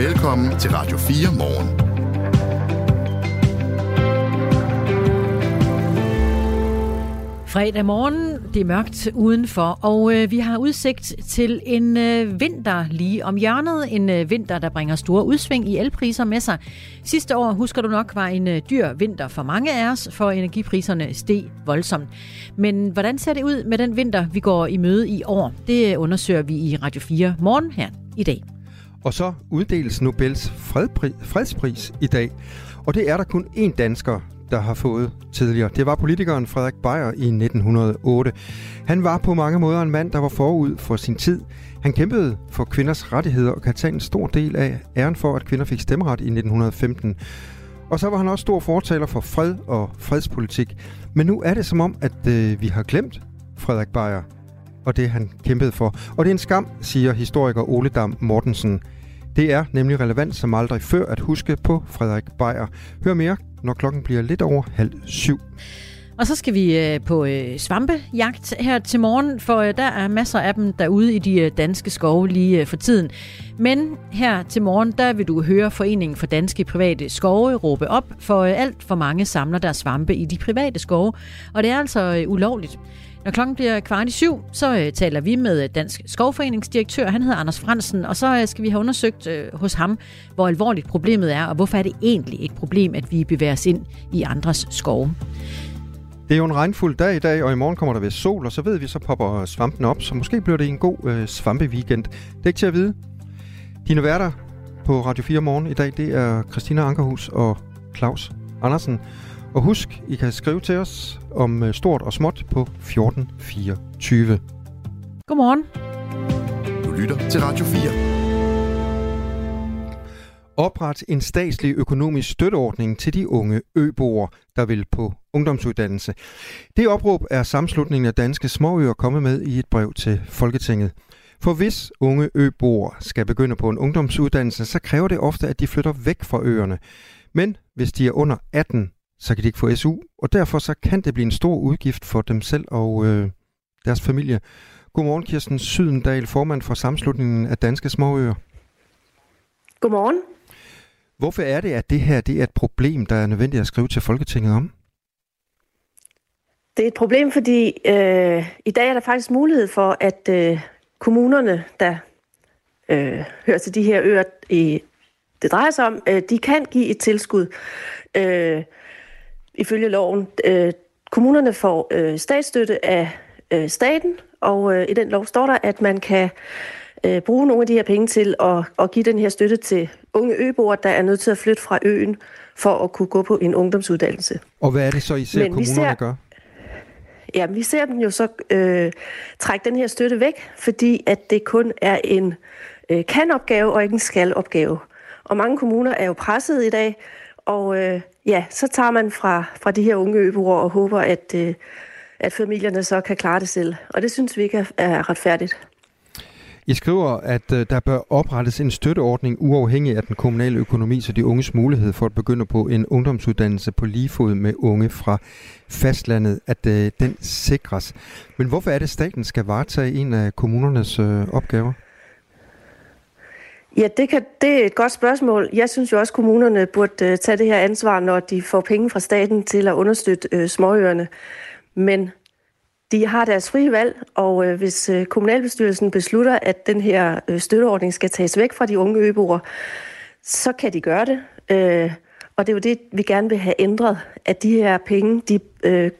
Velkommen til Radio 4 morgen. Fredag morgen, det er mørkt udenfor, og øh, vi har udsigt til en øh, vinter lige om hjørnet. En øh, vinter, der bringer store udsving i elpriser med sig. Sidste år, husker du nok, var en øh, dyr vinter for mange af os, for energipriserne steg voldsomt. Men hvordan ser det ud med den vinter, vi går i møde i år? Det øh, undersøger vi i Radio 4 morgen her i dag. Og så uddeles Nobels fredpri- fredspris i dag. Og det er der kun én dansker, der har fået tidligere. Det var politikeren Frederik Beyer i 1908. Han var på mange måder en mand, der var forud for sin tid. Han kæmpede for kvinders rettigheder og kan tage en stor del af æren for, at kvinder fik stemmeret i 1915. Og så var han også stor fortaler for fred og fredspolitik. Men nu er det som om, at øh, vi har glemt Frederik Beyer og det, han kæmpede for. Og det er en skam, siger historiker Ole Dam Mortensen. Det er nemlig relevant som aldrig før at huske på Frederik Beyer. Hør mere, når klokken bliver lidt over halv syv. Og så skal vi øh, på øh, svampejagt her til morgen, for øh, der er masser af dem derude i de danske skove lige for tiden. Men her til morgen, der vil du høre Foreningen for Danske Private Skove råbe op, for alt for mange samler der svampe i de private skove, og det er altså ulovligt. Når klokken bliver kvart i syv, så øh, taler vi med øh, Dansk Skovforeningsdirektør. Han hedder Anders Fransen, og så øh, skal vi have undersøgt øh, hos ham, hvor alvorligt problemet er, og hvorfor er det egentlig et problem, at vi bevæger os ind i andres skove. Det er jo en regnfuld dag i dag, og i morgen kommer der ved sol, og så ved vi, så popper svampen op, så måske bliver det en god øh, svampeweekend. Det er ikke til at vide. Dine værter på Radio 4 morgen i dag, det er Christina Ankerhus og Claus Andersen. Og husk, I kan skrive til os om øh, stort og småt på 1424. Godmorgen. Du lytter til Radio 4. Opret en statslig økonomisk støtteordning til de unge øboere, der vil på ungdomsuddannelse. Det opråb er sammenslutningen af danske småøer kommet med i et brev til Folketinget. For hvis unge øboere skal begynde på en ungdomsuddannelse, så kræver det ofte, at de flytter væk fra øerne. Men hvis de er under 18, så kan de ikke få SU, og derfor så kan det blive en stor udgift for dem selv og øh, deres familie. Godmorgen, Kirsten Sydendal, formand for sammenslutningen af danske småøer. Godmorgen. Hvorfor er det, at det her det er et problem, der er nødvendigt at skrive til Folketinget om? Det er et problem, fordi øh, i dag er der faktisk mulighed for, at øh, kommunerne, der øh, hører til de her øer, i, det drejer sig om, øh, de kan give et tilskud øh, ifølge loven. Øh, kommunerne får øh, statsstøtte af øh, staten, og øh, i den lov står der, at man kan øh, bruge nogle af de her penge til at, at give den her støtte til unge øboere, der er nødt til at flytte fra øen for at kunne gå på en ungdomsuddannelse. Og hvad er det så, I ser Men kommunerne ser- gør? Ja, vi ser dem jo så øh, trække den her støtte væk, fordi at det kun er en øh, kan-opgave og ikke en skal-opgave. Og mange kommuner er jo presset i dag, og øh, ja, så tager man fra, fra de her unge øboere og håber, at, øh, at familierne så kan klare det selv. Og det synes vi ikke er, er retfærdigt. I skriver, at øh, der bør oprettes en støtteordning uafhængig af den kommunale økonomi, så de unges mulighed for at begynde på en ungdomsuddannelse på lige fod med unge fra fastlandet, at øh, den sikres. Men hvorfor er det, at staten skal varetage en af kommunernes øh, opgaver? Ja, det, kan, det er et godt spørgsmål. Jeg synes jo også, at kommunerne burde øh, tage det her ansvar, når de får penge fra staten til at understøtte øh, småøerne. Men de har deres frie valg, og øh, hvis øh, kommunalbestyrelsen beslutter, at den her øh, støtteordning skal tages væk fra de unge øboere, så kan de gøre det. Øh, og det er jo det, vi gerne vil have ændret, at de her penge, de øh,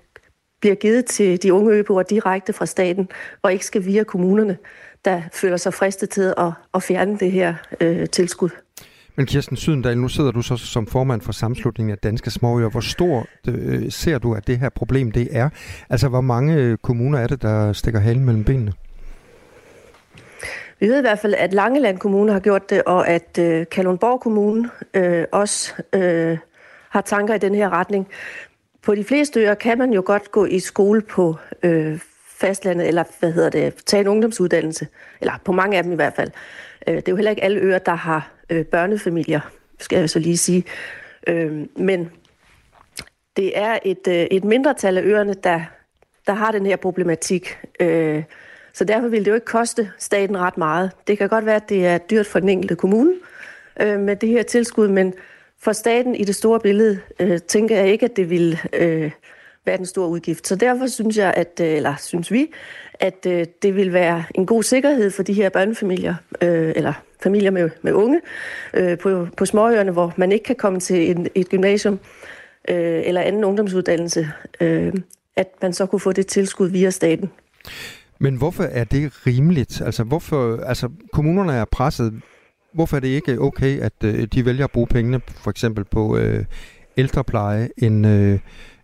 bliver givet til de unge øboere direkte fra staten, og ikke skal via kommunerne, der føler sig fristet til at, at fjerne det her øh, tilskud. Men Kirsten Sydendal, nu sidder du så som formand for sammenslutningen af danske småøer. Hvor stor øh, ser du, at det her problem det er? Altså, hvor mange øh, kommuner er det, der stikker halen mellem benene? Vi ved i hvert fald, at Langeland Kommune har gjort det, og at øh, Kalundborg Kommune øh, også øh, har tanker i den her retning. På de fleste øer kan man jo godt gå i skole på øh, fastlandet, eller hvad hedder det, tage en ungdomsuddannelse. Eller på mange af dem i hvert fald. Øh, det er jo heller ikke alle øer, der har øh, børnefamilier, skal jeg så lige sige. Øh, men det er et, et mindretal af øerne, der, der har den her problematik. Så derfor vil det jo ikke koste staten ret meget. Det kan godt være, at det er dyrt for den enkelte kommune, med det her tilskud, men for staten i det store billede tænker jeg ikke, at det vil øh, stor udgift. Så derfor synes jeg, at, øh, eller synes vi, at øh, det vil være en god sikkerhed for de her børnefamilier, øh, eller familier med, med unge øh, på, på småøerne, hvor man ikke kan komme til en, et gymnasium øh, eller anden ungdomsuddannelse, øh, at man så kunne få det tilskud via staten. Men hvorfor er det rimeligt? Altså, hvorfor, altså kommunerne er presset. Hvorfor er det ikke okay, at øh, de vælger at bruge pengene for eksempel på øh, ældrepleje, end, øh,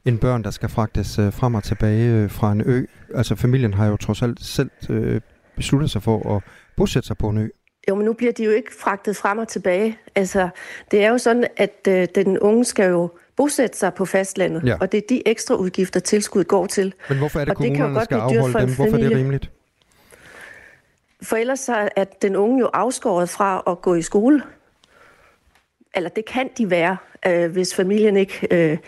end børn, der skal fragtes øh, frem og tilbage øh, fra en ø? Altså familien har jo trods alt selv øh, besluttet sig for at bosætte sig på en ø. Jo, men nu bliver de jo ikke fragtet frem og tilbage. Altså, det er jo sådan, at øh, den unge skal jo bosætte sig på fastlandet, ja. og det er de ekstra udgifter, tilskuddet går til. Men hvorfor er det, og kommunerne det skal afholde dem? Hvorfor er det rimeligt? For ellers er den unge jo afskåret fra at gå i skole. Eller det kan de være, øh, hvis familien ikke øh,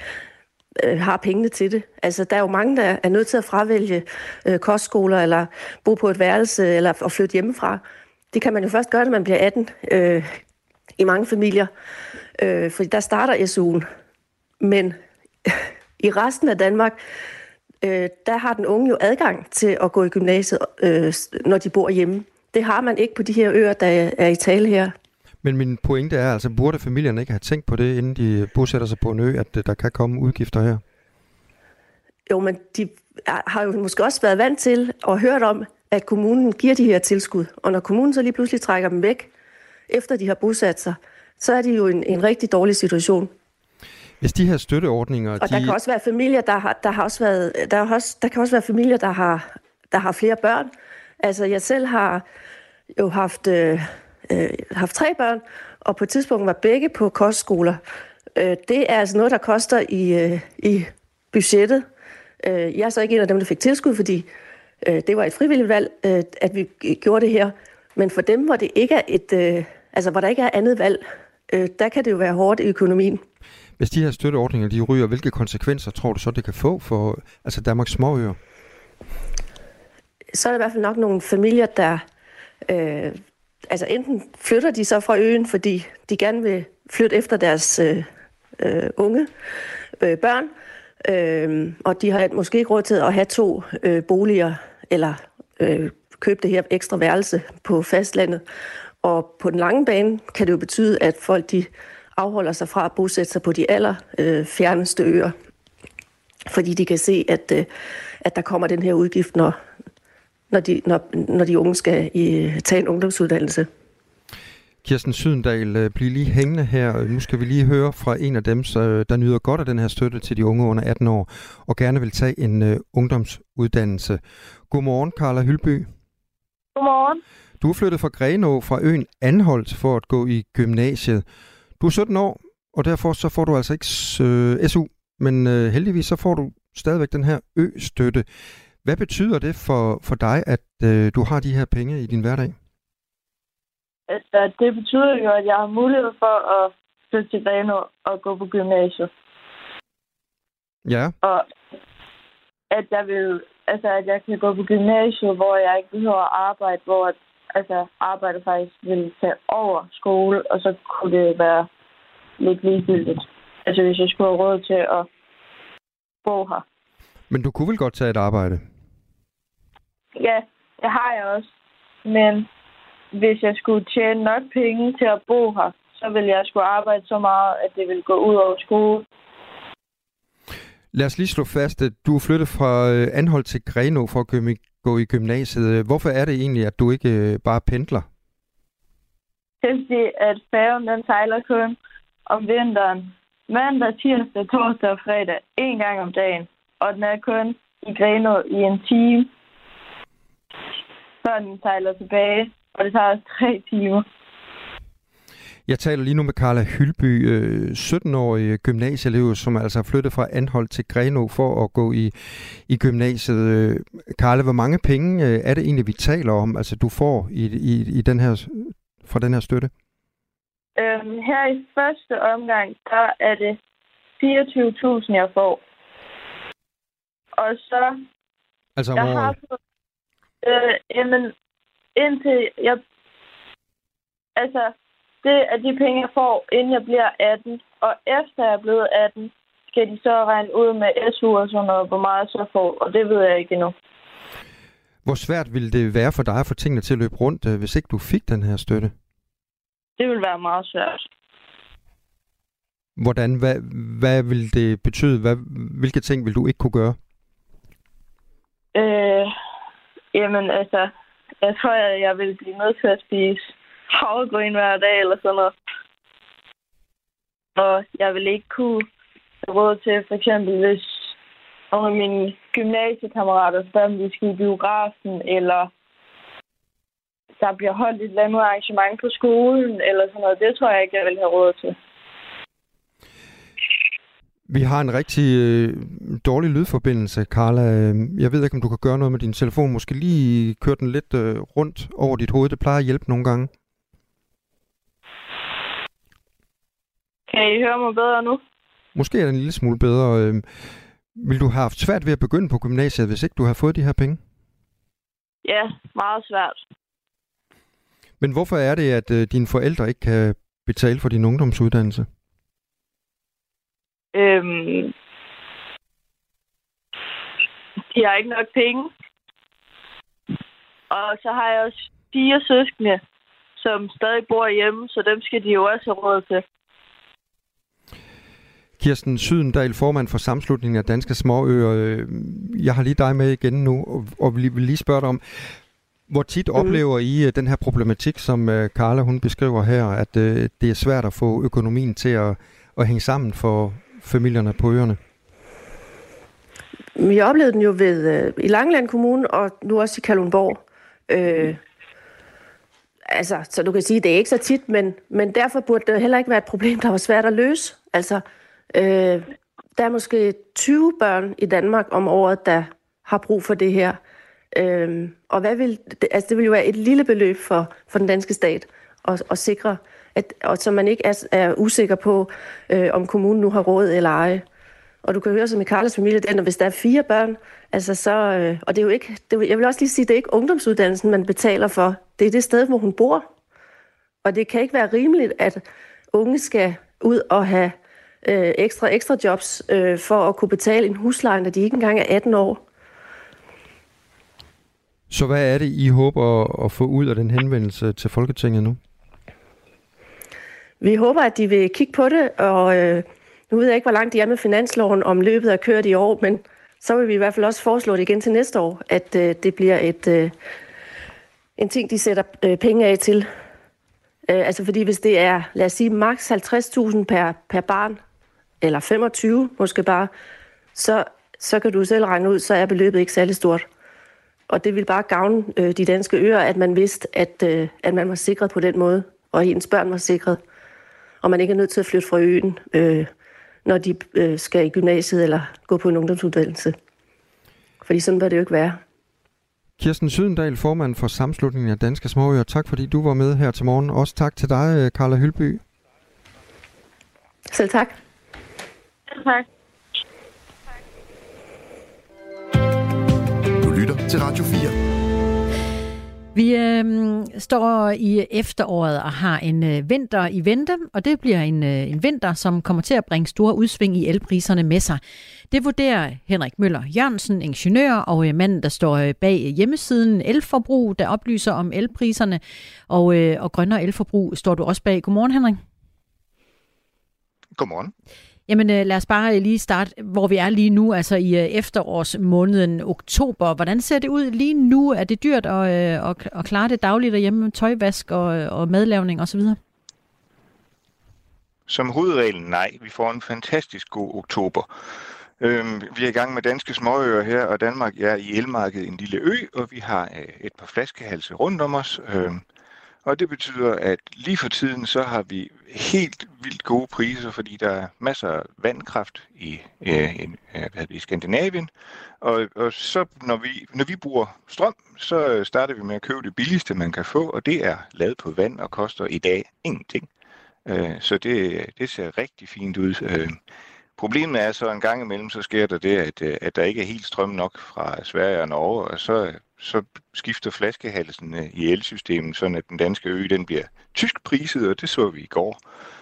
øh, har pengene til det. Altså, der er jo mange, der er nødt til at fravælge øh, kostskoler, eller bo på et værelse, eller at flytte hjemmefra. Det kan man jo først gøre, når man bliver 18 øh, i mange familier. Øh, fordi der starter SU'en. Men i resten af Danmark, øh, der har den unge jo adgang til at gå i gymnasiet, øh, når de bor hjemme. Det har man ikke på de her øer, der er i tale her. Men min pointe er, altså burde familierne ikke have tænkt på det, inden de bosætter sig på en ø, at der kan komme udgifter her? Jo, men de har jo måske også været vant til og hørt om, at kommunen giver de her tilskud. Og når kommunen så lige pludselig trækker dem væk, efter de har bosat sig, så er de jo en, en rigtig dårlig situation. Hvis de her støtteordninger... Og de... der kan også være familier, der har, der har også været... Der, er også, der kan også være familier, der har, der har flere børn. Altså, jeg selv har jo haft, øh, øh, haft tre børn, og på et tidspunkt var begge på kostskoler. Øh, det er altså noget, der koster i, øh, i budgettet. Øh, jeg er så ikke en af dem, der fik tilskud, fordi øh, det var et frivilligt valg, øh, at vi gjorde det her. Men for dem, hvor det ikke er et, øh, altså hvor der ikke er andet valg, øh, der kan det jo være hårdt i økonomien. Hvis de her støtteordninger de ryger, hvilke konsekvenser tror du så, det kan få for altså Danmarks småøer? Så er der i hvert fald nok nogle familier, der... Øh, altså enten flytter de så fra øen, fordi de gerne vil flytte efter deres øh, øh, unge øh, børn, øh, og de har måske ikke råd til at have to øh, boliger, eller øh, købe det her ekstra værelse på fastlandet. Og på den lange bane kan det jo betyde, at folk de afholder sig fra at bosætte sig på de aller øh, fjerneste øer, fordi de kan se, at, øh, at der kommer den her udgift, når, når, de, når, når de unge skal i, tage en ungdomsuddannelse. Kirsten Sydendal, øh, bliv lige hængende her. Nu skal vi lige høre fra en af dem, der nyder godt af den her støtte til de unge under 18 år, og gerne vil tage en uh, ungdomsuddannelse. Godmorgen, Carla Hylby. Godmorgen. Du er flyttet fra Grenå fra øen Anholdt for at gå i gymnasiet. Du er 17 år, og derfor så får du altså ikke øh, SU, men øh, heldigvis så får du stadigvæk den her ø-støtte. Hvad betyder det for, for dig, at øh, du har de her penge i din hverdag? Altså, det betyder jo, at jeg har mulighed for at flytte til Grenå og gå på gymnasiet. Ja. Og at jeg vil, altså at jeg kan gå på gymnasiet, hvor jeg ikke behøver at arbejde, hvor altså, arbejde faktisk ville tage over skole, og så kunne det være lidt ligegyldigt. Altså hvis jeg skulle have råd til at bo her. Men du kunne vel godt tage et arbejde? Ja, det har jeg også. Men hvis jeg skulle tjene nok penge til at bo her, så ville jeg skulle arbejde så meget, at det ville gå ud over skole. Lad os lige slå fast, at du er flyttet fra øh, Anhold til Greno for at gå i gymnasiet. Hvorfor er det egentlig, at du ikke øh, bare pendler? Det er fordi, at færgen den sejler kun om vinteren. Mandag, tirsdag, torsdag og fredag. En gang om dagen. Og den er kun i Grenå i en time. Så den sejler tilbage. Og det tager også tre timer. Jeg taler lige nu med Carla Hylby, 17-årig øh, gymnasieelev, som altså er flyttet fra Anhold til Greno for at gå i, i gymnasiet. Øh, Carla, hvor mange penge øh, er det egentlig, vi taler om, altså du får i, i, i den her, fra den her støtte? Øhm, her i første omgang, der er det 24.000, jeg får. Og så... Altså om jeg året? Har, øh, jamen, indtil jeg... Altså, det er de penge, jeg får, inden jeg bliver 18. Og efter jeg er blevet 18, skal de så regne ud med SU og sådan noget, hvor meget jeg så får. Og det ved jeg ikke endnu. Hvor svært ville det være for dig at få tingene til at løbe rundt, øh, hvis ikke du fik den her støtte? Det vil være meget svært. Hvordan, hvad, hvad vil det betyde? Hvad, hvilke ting vil du ikke kunne gøre? Øh, jamen altså, jeg tror, at jeg vil blive nødt til at spise havregryn hver dag eller sådan noget. Og jeg vil ikke kunne have råd til, for eksempel hvis nogle af mine gymnasiekammerater spørger, om vi skal i biografen, eller der bliver holdt et eller andet arrangement på skolen, eller sådan noget. Det tror jeg ikke, jeg vil have råd til. Vi har en rigtig øh, dårlig lydforbindelse, Carla. Jeg ved ikke, om du kan gøre noget med din telefon. Måske lige køre den lidt øh, rundt over dit hoved. Det plejer at hjælpe nogle gange. Kan I høre mig bedre nu? Måske er det en lille smule bedre. Øh, vil du have haft svært ved at begynde på gymnasiet, hvis ikke du har fået de her penge? Ja, meget svært. Men hvorfor er det, at øh, dine forældre ikke kan betale for din ungdomsuddannelse? Øhm, de har ikke nok penge. Og så har jeg også fire søskende, som stadig bor hjemme, så dem skal de jo også have råd til. Kirsten Sydendal, formand for Samslutningen af Danske Småøer. Øh, jeg har lige dig med igen nu, og vil lige spørge dig om, hvor tit mm. oplever I øh, den her problematik, som øh, Carla hun beskriver her, at det er svært at få økonomien til at, at hænge sammen for familierne på øerne? Vi oplevede den jo ved, øh, i Langeland Kommune, og nu også i Kalundborg. Øh, altså, så du kan sige, det er ikke så tit, men, men derfor burde det heller ikke være et problem, der var svært at løse. Altså, Øh, der er måske 20 børn i Danmark om året, der har brug for det her. Øh, og hvad vil, det, altså det vil jo være et lille beløb for, for den danske stat at, at sikre, at, og så man ikke er, er usikker på, øh, om kommunen nu har råd eller ej. Og du kan høre som i Karls familie, at hvis der er fire børn, altså så, øh, og det er jo ikke, det, jeg vil også lige sige, det er ikke ungdomsuddannelsen, man betaler for. Det er det sted, hvor hun bor. Og det kan ikke være rimeligt, at unge skal ud og have øh, ekstra ekstra jobs øh, for at kunne betale en husleje, når de ikke engang er 18 år. Så hvad er det, I håber at få ud af den henvendelse til Folketinget nu? Vi håber, at de vil kigge på det, og øh, nu ved jeg ikke, hvor langt de er med finansloven, om løbet er kørt i år, men så vil vi i hvert fald også foreslå det igen til næste år, at øh, det bliver et, øh, en ting, de sætter øh, penge af til. Øh, altså fordi hvis det er, lad os sige, maks 50.000 per, per barn, eller 25 måske bare, så, så kan du selv regne ud, så er beløbet ikke særlig stort. Og det vil bare gavne øh, de danske øer, at man vidste, at, øh, at man var sikret på den måde, og ens børn var sikret. Og man ikke er nødt til at flytte fra øen, øh, når de øh, skal i gymnasiet eller gå på en ungdomsuddannelse. Fordi sådan bør det jo ikke være. Kirsten Sydendal, formand for Samslutningen af Danske Småøer. Tak fordi du var med her til morgen. Også tak til dig, Karla Hylby. Selv tak. Tak. Du lytter til Radio 4. Vi øh, står i efteråret og har en øh, vinter i vente, og det bliver en, øh, en vinter, som kommer til at bringe store udsving i elpriserne med sig. Det vurderer Henrik Møller Jørgensen, ingeniør og øh, manden, der står øh, bag hjemmesiden Elforbrug, der oplyser om elpriserne, og, øh, og grønnere elforbrug står du også bag. Godmorgen, Henrik. Godmorgen. Jamen øh, lad os bare lige starte, hvor vi er lige nu, altså i øh, efterårsmåneden oktober. Hvordan ser det ud lige nu? Er det dyrt at, øh, at, at klare det dagligt derhjemme med tøjvask og, og madlavning osv.? Som hovedregel nej. Vi får en fantastisk god oktober. Øhm, vi er i gang med danske småøer her, og Danmark er i elmarkedet en lille ø, og vi har øh, et par flaskehalse rundt om os. Øhm, og det betyder, at lige for tiden, så har vi helt vildt gode priser, fordi der er masser af vandkraft i, øh, i, øh, hvad i Skandinavien. Og, og så når vi, når vi bruger strøm, så starter vi med at købe det billigste, man kan få, og det er lavet på vand og koster i dag ingenting. Øh, så det, det ser rigtig fint ud. Øh, problemet er så en gang imellem, så sker der det, at, øh, at der ikke er helt strøm nok fra Sverige og Norge, og så så skifter flaskehalsen øh, i elsystemet, sådan at den danske ø den bliver tysk priset, og det så vi i går.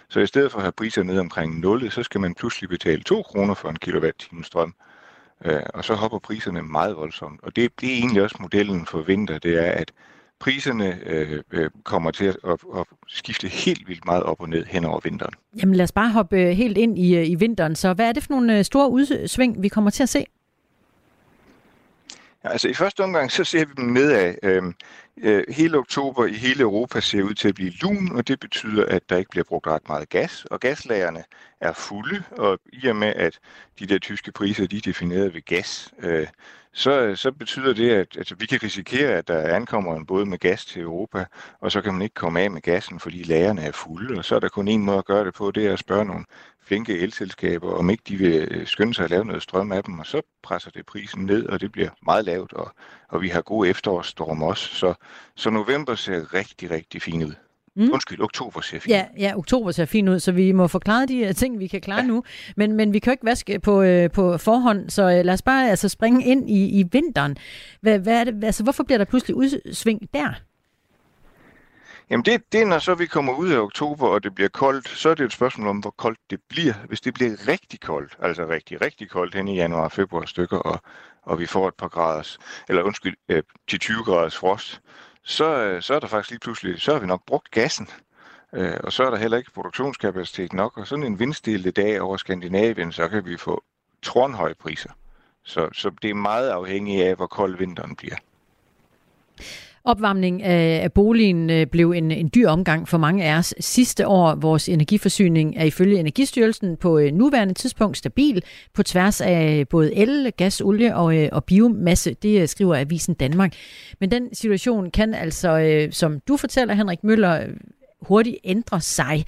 Så i stedet for at have priser ned omkring 0, så skal man pludselig betale 2 kroner for en kilowatt-time strøm. Øh, og så hopper priserne meget voldsomt. Og det, det er egentlig også modellen for vinter, det er, at priserne øh, øh, kommer til at, at, at skifte helt vildt meget op og ned hen over vinteren. Jamen lad os bare hoppe øh, helt ind i, i vinteren. Så hvad er det for nogle store udsving, vi kommer til at se? Ja, altså i første omgang, så ser vi dem nedad. Øhm, øh, hele oktober i hele Europa ser ud til at blive lun, og det betyder, at der ikke bliver brugt ret meget gas. Og gaslagerne er fulde, og i og med, at de der tyske priser, de er defineret ved gas, øh, så, så betyder det, at altså, vi kan risikere, at der ankommer en båd med gas til Europa, og så kan man ikke komme af med gassen, fordi lagerne er fulde, og så er der kun en måde at gøre det på, det er at spørge nogle flinke elselskaber, om ikke de vil øh, skynde sig at lave noget strøm af dem, og så presser det prisen ned, og det bliver meget lavt, og, og vi har gode efterårsstorm også, så, så november ser rigtig, rigtig fint ud. Mm. Undskyld, oktober ser fint ja, ja, oktober ser fint ud, så vi må forklare de ting, vi kan klare ja. nu. Men, men vi kan jo ikke vaske på, øh, på forhånd, så øh, lad os bare altså, springe ind i, i vinteren. Hvad, hvad er det, altså, hvorfor bliver der pludselig udsving der? Jamen det, det er, når så vi kommer ud af oktober, og det bliver koldt, så er det et spørgsmål om, hvor koldt det bliver. Hvis det bliver rigtig koldt, altså rigtig, rigtig koldt hen i januar og februar stykker, og, og vi får et par graders, eller undskyld, øh, til 20 graders frost, så, øh, så er der faktisk lige pludselig, så har vi nok brugt gassen. Øh, og så er der heller ikke produktionskapacitet nok, og sådan en vindstille dag over Skandinavien, så kan vi få tronhøje priser. Så, så det er meget afhængigt af, hvor kold vinteren bliver. Opvarmning af boligen øh, blev en, en dyr omgang for mange af os sidste år. Vores energiforsyning er ifølge Energistyrelsen på øh, nuværende tidspunkt stabil på tværs af både el, gas, olie og, øh, og biomasse. Det skriver Avisen Danmark. Men den situation kan altså, som du fortæller, Henrik Møller, hurtigt ændre sig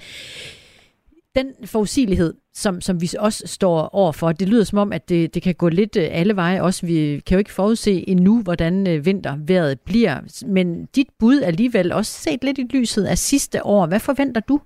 den forudsigelighed, som, som vi også står overfor, det lyder som om, at det, det kan gå lidt øh, alle veje. Også vi kan jo ikke forudse endnu, hvordan vinterværet vintervejret bliver. Men dit bud alligevel også set lidt i lyset af sidste år. Hvad forventer du?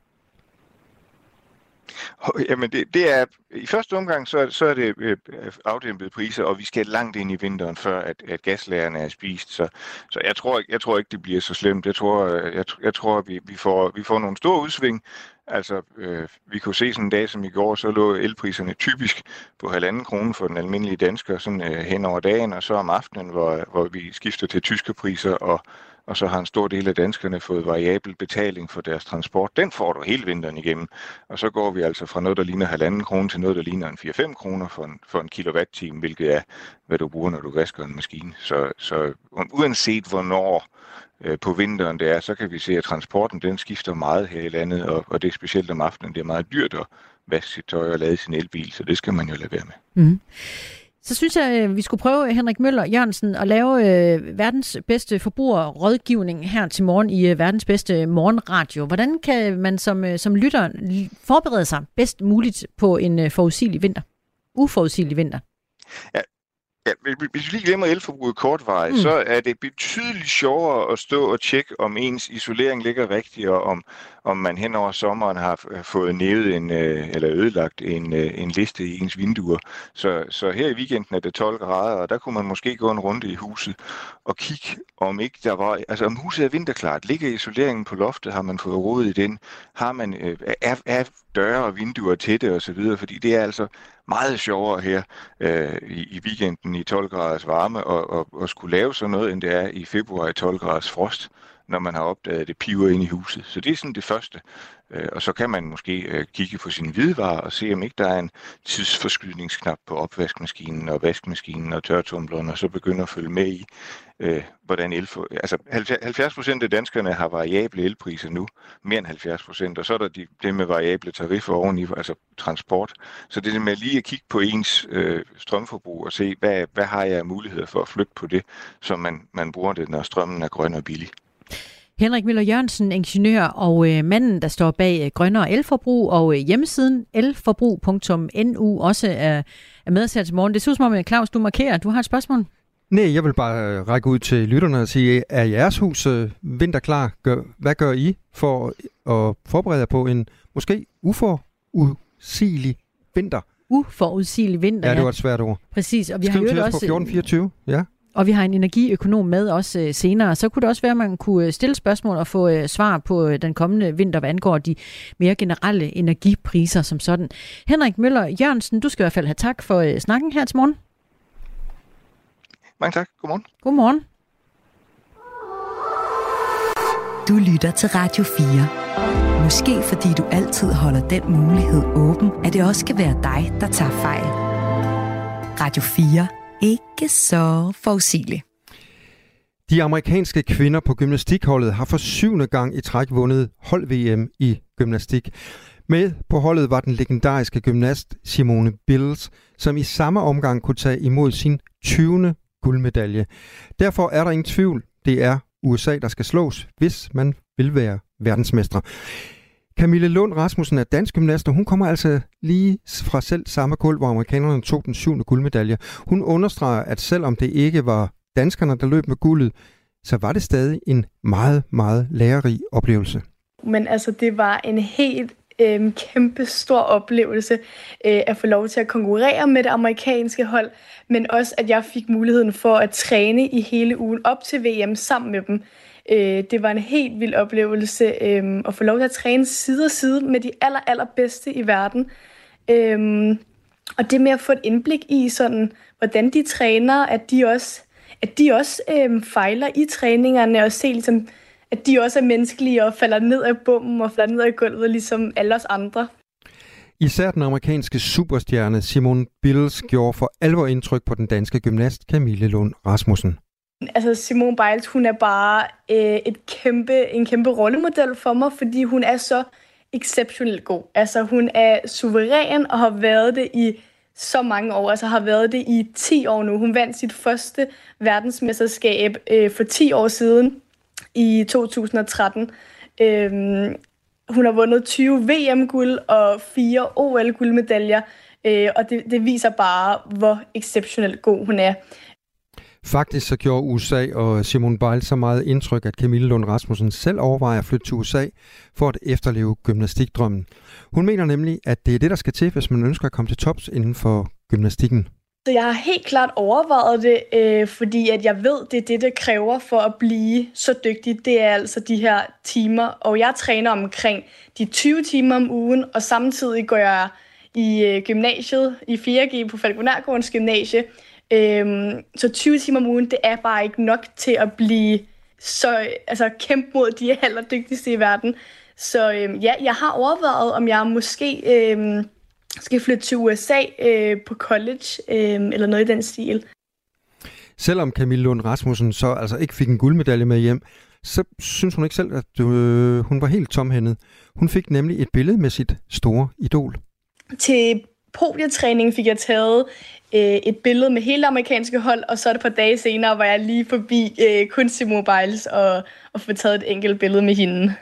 Jamen det, det er, i første omgang, så, så er det øh, afdæmpede priser, og vi skal langt ind i vinteren, før at, at gaslagerne er spist. Så, så jeg, tror, jeg tror ikke, det bliver så slemt. Jeg tror, øh, jeg, jeg tror vi, vi, får, vi får nogle store udsving, Altså, øh, vi kunne se sådan en dag som i går, så lå elpriserne typisk på halvanden krone for den almindelige dansker sådan øh, hen over dagen, og så om aftenen, hvor, hvor vi skifter til tyske priser, og, og så har en stor del af danskerne fået variabel betaling for deres transport. Den får du hele vinteren igennem, og så går vi altså fra noget, der ligner halvanden krone, til noget, der ligner en 4-5 kroner for en, for en kilowatt-time, hvilket er, hvad du bruger, når du vasker en maskine. Så, så uanset hvornår øh, på vinteren det er, så kan vi se, at transporten den skifter meget her i landet, og, og det er specielt om aftenen. Det er meget dyrt at vaske sit tøj og lade sin elbil, så det skal man jo lade være med. Mm. Så synes jeg, at vi skulle prøve, Henrik Møller Jørgensen, at lave øh, verdens bedste forbrugerrådgivning her til morgen i øh, verdens bedste morgenradio. Hvordan kan man som, øh, som lytter forberede sig bedst muligt på en øh, forudsigelig vinter? Uforudsigelig vinter? Ja, Ja, hvis vi lige glemmer elforbruget kortvej, mm. så er det betydeligt sjovere at stå og tjekke, om ens isolering ligger rigtigt, og om, om man hen over sommeren har fået nævet en, øh, eller ødelagt en, øh, en liste i ens vinduer. Så, så her i weekenden er det 12 grader, og der kunne man måske gå en runde i huset og kigge, om ikke der var, altså om huset er vinterklart. Ligger isoleringen på loftet? Har man fået rodet i den? Har man, øh, er, er døre og vinduer tætte osv.? Fordi det er altså meget sjovere her øh, i, i weekenden i 12 graders varme og, og, og skulle lave sådan noget, end det er i februar i 12 graders frost når man har opdaget, at det piver ind i huset. Så det er sådan det første. Øh, og så kan man måske øh, kigge på sin hvidevarer og se, om ikke der er en tidsforskydningsknap på opvaskemaskinen og vaskemaskinen og tørretumbleren, og så begynde at følge med i, øh, hvordan el... Altså 70 procent af danskerne har variable elpriser nu, mere end 70 procent, og så er der de, det med variable tariffer oveni, altså transport. Så det er med lige at kigge på ens øh, strømforbrug og se, hvad, hvad har jeg af muligheder for at flytte på det, så man, man bruger det, når strømmen er grøn og billig. Henrik Møller Jørgensen, ingeniør og øh, manden, der står bag øh, Grønnere Elforbrug og øh, hjemmesiden elforbrug.nu også er, er med os her til morgen. Det synes som om, Claus, du markerer. Du har et spørgsmål. Nej, jeg vil bare øh, række ud til lytterne og sige, er jeres hus øh, vinterklar? Gør, hvad gør I for at forberede jer på en måske uforudsigelig vinter? Uforudsigelig vinter, ja. det var et svært ord. Præcis, og vi Skriv har jo også... på 1424, ja. Og vi har en energiøkonom med også øh, senere. Så kunne det også være, at man kunne øh, stille spørgsmål og få øh, svar på øh, den kommende vinter, hvad angår de mere generelle energipriser som sådan. Henrik Møller Jørgensen, du skal i hvert fald have tak for øh, snakken her til morgen. Mange tak. Godmorgen. Godmorgen. Du lytter til Radio 4. Måske fordi du altid holder den mulighed åben, at det også kan være dig, der tager fejl. Radio 4. Ikke så forudsigelig. De amerikanske kvinder på gymnastikholdet har for syvende gang i træk vundet hold-VM i gymnastik. Med på holdet var den legendariske gymnast Simone Bills, som i samme omgang kunne tage imod sin 20. guldmedalje. Derfor er der ingen tvivl, det er USA, der skal slås, hvis man vil være verdensmestre. Camille Lund Rasmussen er dansk gymnast, og hun kommer altså lige fra selv samme kul, hvor amerikanerne tog den syvende guldmedalje. Hun understreger, at selvom det ikke var danskerne, der løb med guldet, så var det stadig en meget, meget lærerig oplevelse. Men altså, det var en helt øh, kæmpe stor oplevelse øh, at få lov til at konkurrere med det amerikanske hold, men også at jeg fik muligheden for at træne i hele ugen op til VM sammen med dem. Øh, det var en helt vild oplevelse øh, at få lov til at træne side og side med de aller, allerbedste i verden. Øh, og det med at få et indblik i, sådan, hvordan de træner, at de også, at de også øh, fejler i træningerne, og se, ligesom, at de også er menneskelige og falder ned af bommen og falder ned af gulvet, ligesom alle os andre. Især den amerikanske superstjerne Simon Bills gjorde for alvor indtryk på den danske gymnast Camille Lund Rasmussen. Altså Simone Biles, hun er bare øh, et kæmpe, en kæmpe rollemodel for mig, fordi hun er så exceptionelt god. Altså hun er suveræn og har været det i så mange år, altså har været det i 10 år nu. Hun vandt sit første verdensmesterskab øh, for 10 år siden i 2013. Øhm, hun har vundet 20 VM-guld og 4 OL-guldmedaljer, øh, og det, det viser bare, hvor exceptionelt god hun er. Faktisk så gjorde USA og Simon Biles så meget indtryk, at Camille Lund Rasmussen selv overvejer at flytte til USA for at efterleve gymnastikdrømmen. Hun mener nemlig, at det er det, der skal til, hvis man ønsker at komme til tops inden for gymnastikken. Så jeg har helt klart overvejet det, øh, fordi at jeg ved, det er det, det kræver for at blive så dygtig. Det er altså de her timer, og jeg træner omkring de 20 timer om ugen, og samtidig går jeg i øh, gymnasiet, i 4G på Falkonærgårdens gymnasie. Øh, så 20 timer om ugen, det er bare ikke nok til at blive så, altså kæmpe mod de allerdygtigste i verden. Så øh, ja, jeg har overvejet, om jeg måske... Øh, skal flytte til USA øh, på college, øh, eller noget i den stil. Selvom Camille Lund Rasmussen så altså ikke fik en guldmedalje med hjem, så synes hun ikke selv, at øh, hun var helt tomhændet. Hun fik nemlig et billede med sit store idol. Til podietræning fik jeg taget øh, et billede med hele det amerikanske hold, og så er det et par dage senere, hvor jeg lige forbi øh, Kunstig Mobiles og, og få taget et enkelt billede med hende.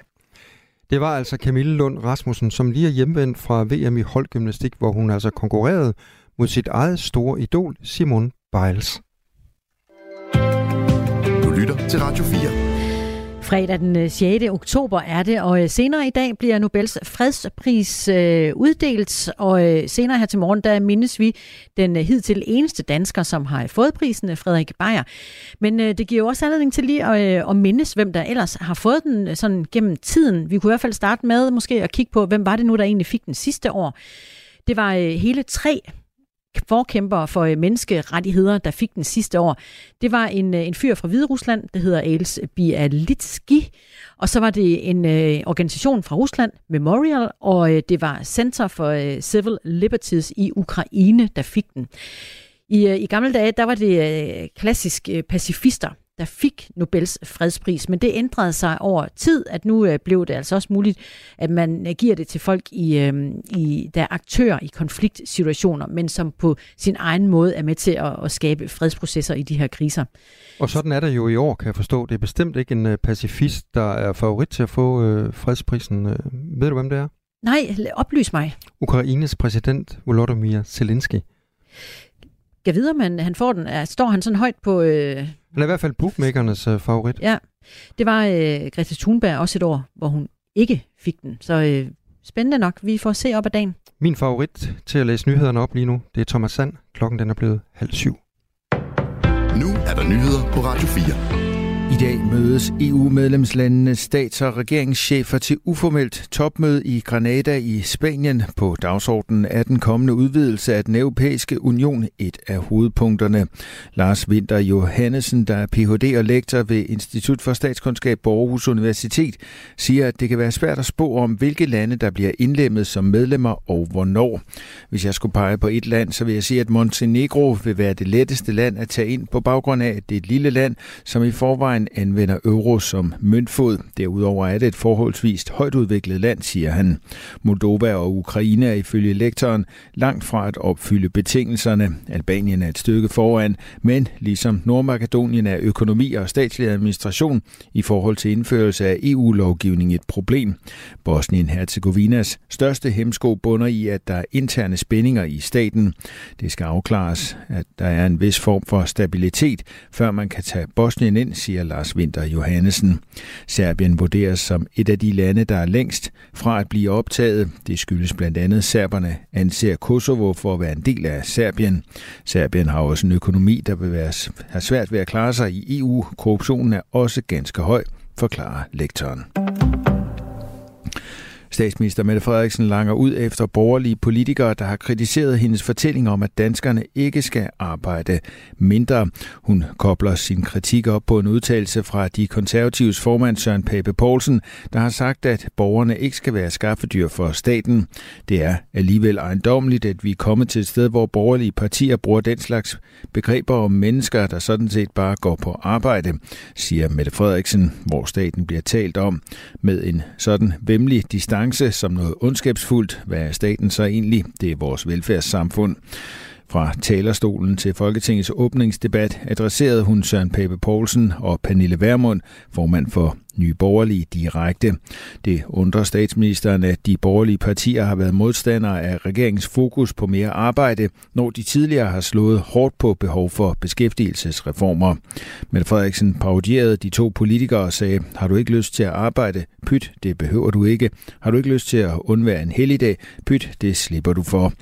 Det var altså Camille Lund Rasmussen, som lige er hjemvendt fra VM i holdgymnastik, hvor hun altså konkurrerede mod sit eget store idol, Simon Biles. Du lytter til Radio 4. Fredag den øh, 6. Oktober er det, og øh, senere i dag bliver Nobels fredspris øh, uddelt, og øh, senere her til morgen, der mindes vi den hidtil eneste dansker, som har fået prisen, Frederik Beyer. Men det giver jo også anledning til lige at, at mindes, hvem der ellers har fået den sådan gennem tiden. Vi kunne i hvert fald starte med måske at kigge på, hvem var det nu, der egentlig fik den sidste år. Det var hele tre forkæmpere for øh, menneskerettigheder, der fik den sidste år. Det var en, øh, en fyr fra Hvide Rusland, der hedder Els Bialitski, og så var det en øh, organisation fra Rusland, Memorial, og øh, det var Center for øh, Civil Liberties i Ukraine, der fik den. I, øh, i gamle dage, der var det øh, klassisk øh, pacifister, der fik Nobels fredspris, men det ændrede sig over tid, at nu øh, blev det altså også muligt, at man øh, giver det til folk, i, øh, i, der er aktører i konfliktsituationer, men som på sin egen måde er med til at, at skabe fredsprocesser i de her kriser. Og sådan er det jo i år, kan jeg forstå. Det er bestemt ikke en pacifist, der er favorit til at få øh, fredsprisen. Ved du, hvem det er? Nej, oplys mig. Ukraines præsident Volodymyr Zelensky. Jeg videre, men han får den. Står han sådan højt på... Øh... Han er i hvert fald bookmakernes øh, favorit. Ja, det var øh, Greta Thunberg også et år, hvor hun ikke fik den. Så øh, spændende nok. Vi får se op ad dagen. Min favorit til at læse nyhederne op lige nu, det er Thomas Sand. Klokken den er blevet halv syv. Nu er der der nyheder på Radio 4. I dag mødes EU-medlemslandenes stats- og regeringschefer til uformelt topmøde i Granada i Spanien. På dagsordenen er den kommende udvidelse af den europæiske union et af hovedpunkterne. Lars Winter Johannesen, der er Ph.D. og lektor ved Institut for Statskundskab på Aarhus Universitet, siger, at det kan være svært at spå om, hvilke lande, der bliver indlemmet som medlemmer og hvornår. Hvis jeg skulle pege på et land, så vil jeg sige, at Montenegro vil være det letteste land at tage ind på baggrund af, at det er et lille land, som i forvejen Tyskland anvender euro som møntfod. Derudover er det et forholdsvis højt udviklet land, siger han. Moldova og Ukraine er ifølge lektoren langt fra at opfylde betingelserne. Albanien er et stykke foran, men ligesom Nordmakedonien er økonomi og statslig administration i forhold til indførelse af EU-lovgivning et problem. Bosnien-Herzegovinas største hemsko bunder i, at der er interne spændinger i staten. Det skal afklares, at der er en vis form for stabilitet, før man kan tage Bosnien ind, siger Lars Winter Johannesen. Serbien vurderes som et af de lande, der er længst fra at blive optaget. Det skyldes blandt andet, serberne anser Kosovo for at være en del af Serbien. Serbien har også en økonomi, der vil være, har svært ved at klare sig i EU. Korruptionen er også ganske høj, forklarer lektoren. Statsminister Mette Frederiksen langer ud efter borgerlige politikere, der har kritiseret hendes fortælling om, at danskerne ikke skal arbejde mindre. Hun kobler sin kritik op på en udtalelse fra de konservatives formand Søren Pape Poulsen, der har sagt, at borgerne ikke skal være skaffedyr for staten. Det er alligevel ejendomligt, at vi er kommet til et sted, hvor borgerlige partier bruger den slags begreber om mennesker, der sådan set bare går på arbejde, siger Mette Frederiksen, hvor staten bliver talt om med en sådan vemmelig distance distance som noget ondskabsfuldt. Hvad er staten så egentlig? Det er vores velfærdssamfund. Fra talerstolen til Folketingets åbningsdebat adresserede hun Søren Pape Poulsen og Pernille Vermund, formand for Nye Borgerlige direkte. Det undrer statsministeren, at de borgerlige partier har været modstandere af regeringens fokus på mere arbejde, når de tidligere har slået hårdt på behov for beskæftigelsesreformer. Men Frederiksen parodierede de to politikere og sagde, har du ikke lyst til at arbejde? Pyt, det behøver du ikke. Har du ikke lyst til at undvære en helligdag? Pyt, det slipper du for.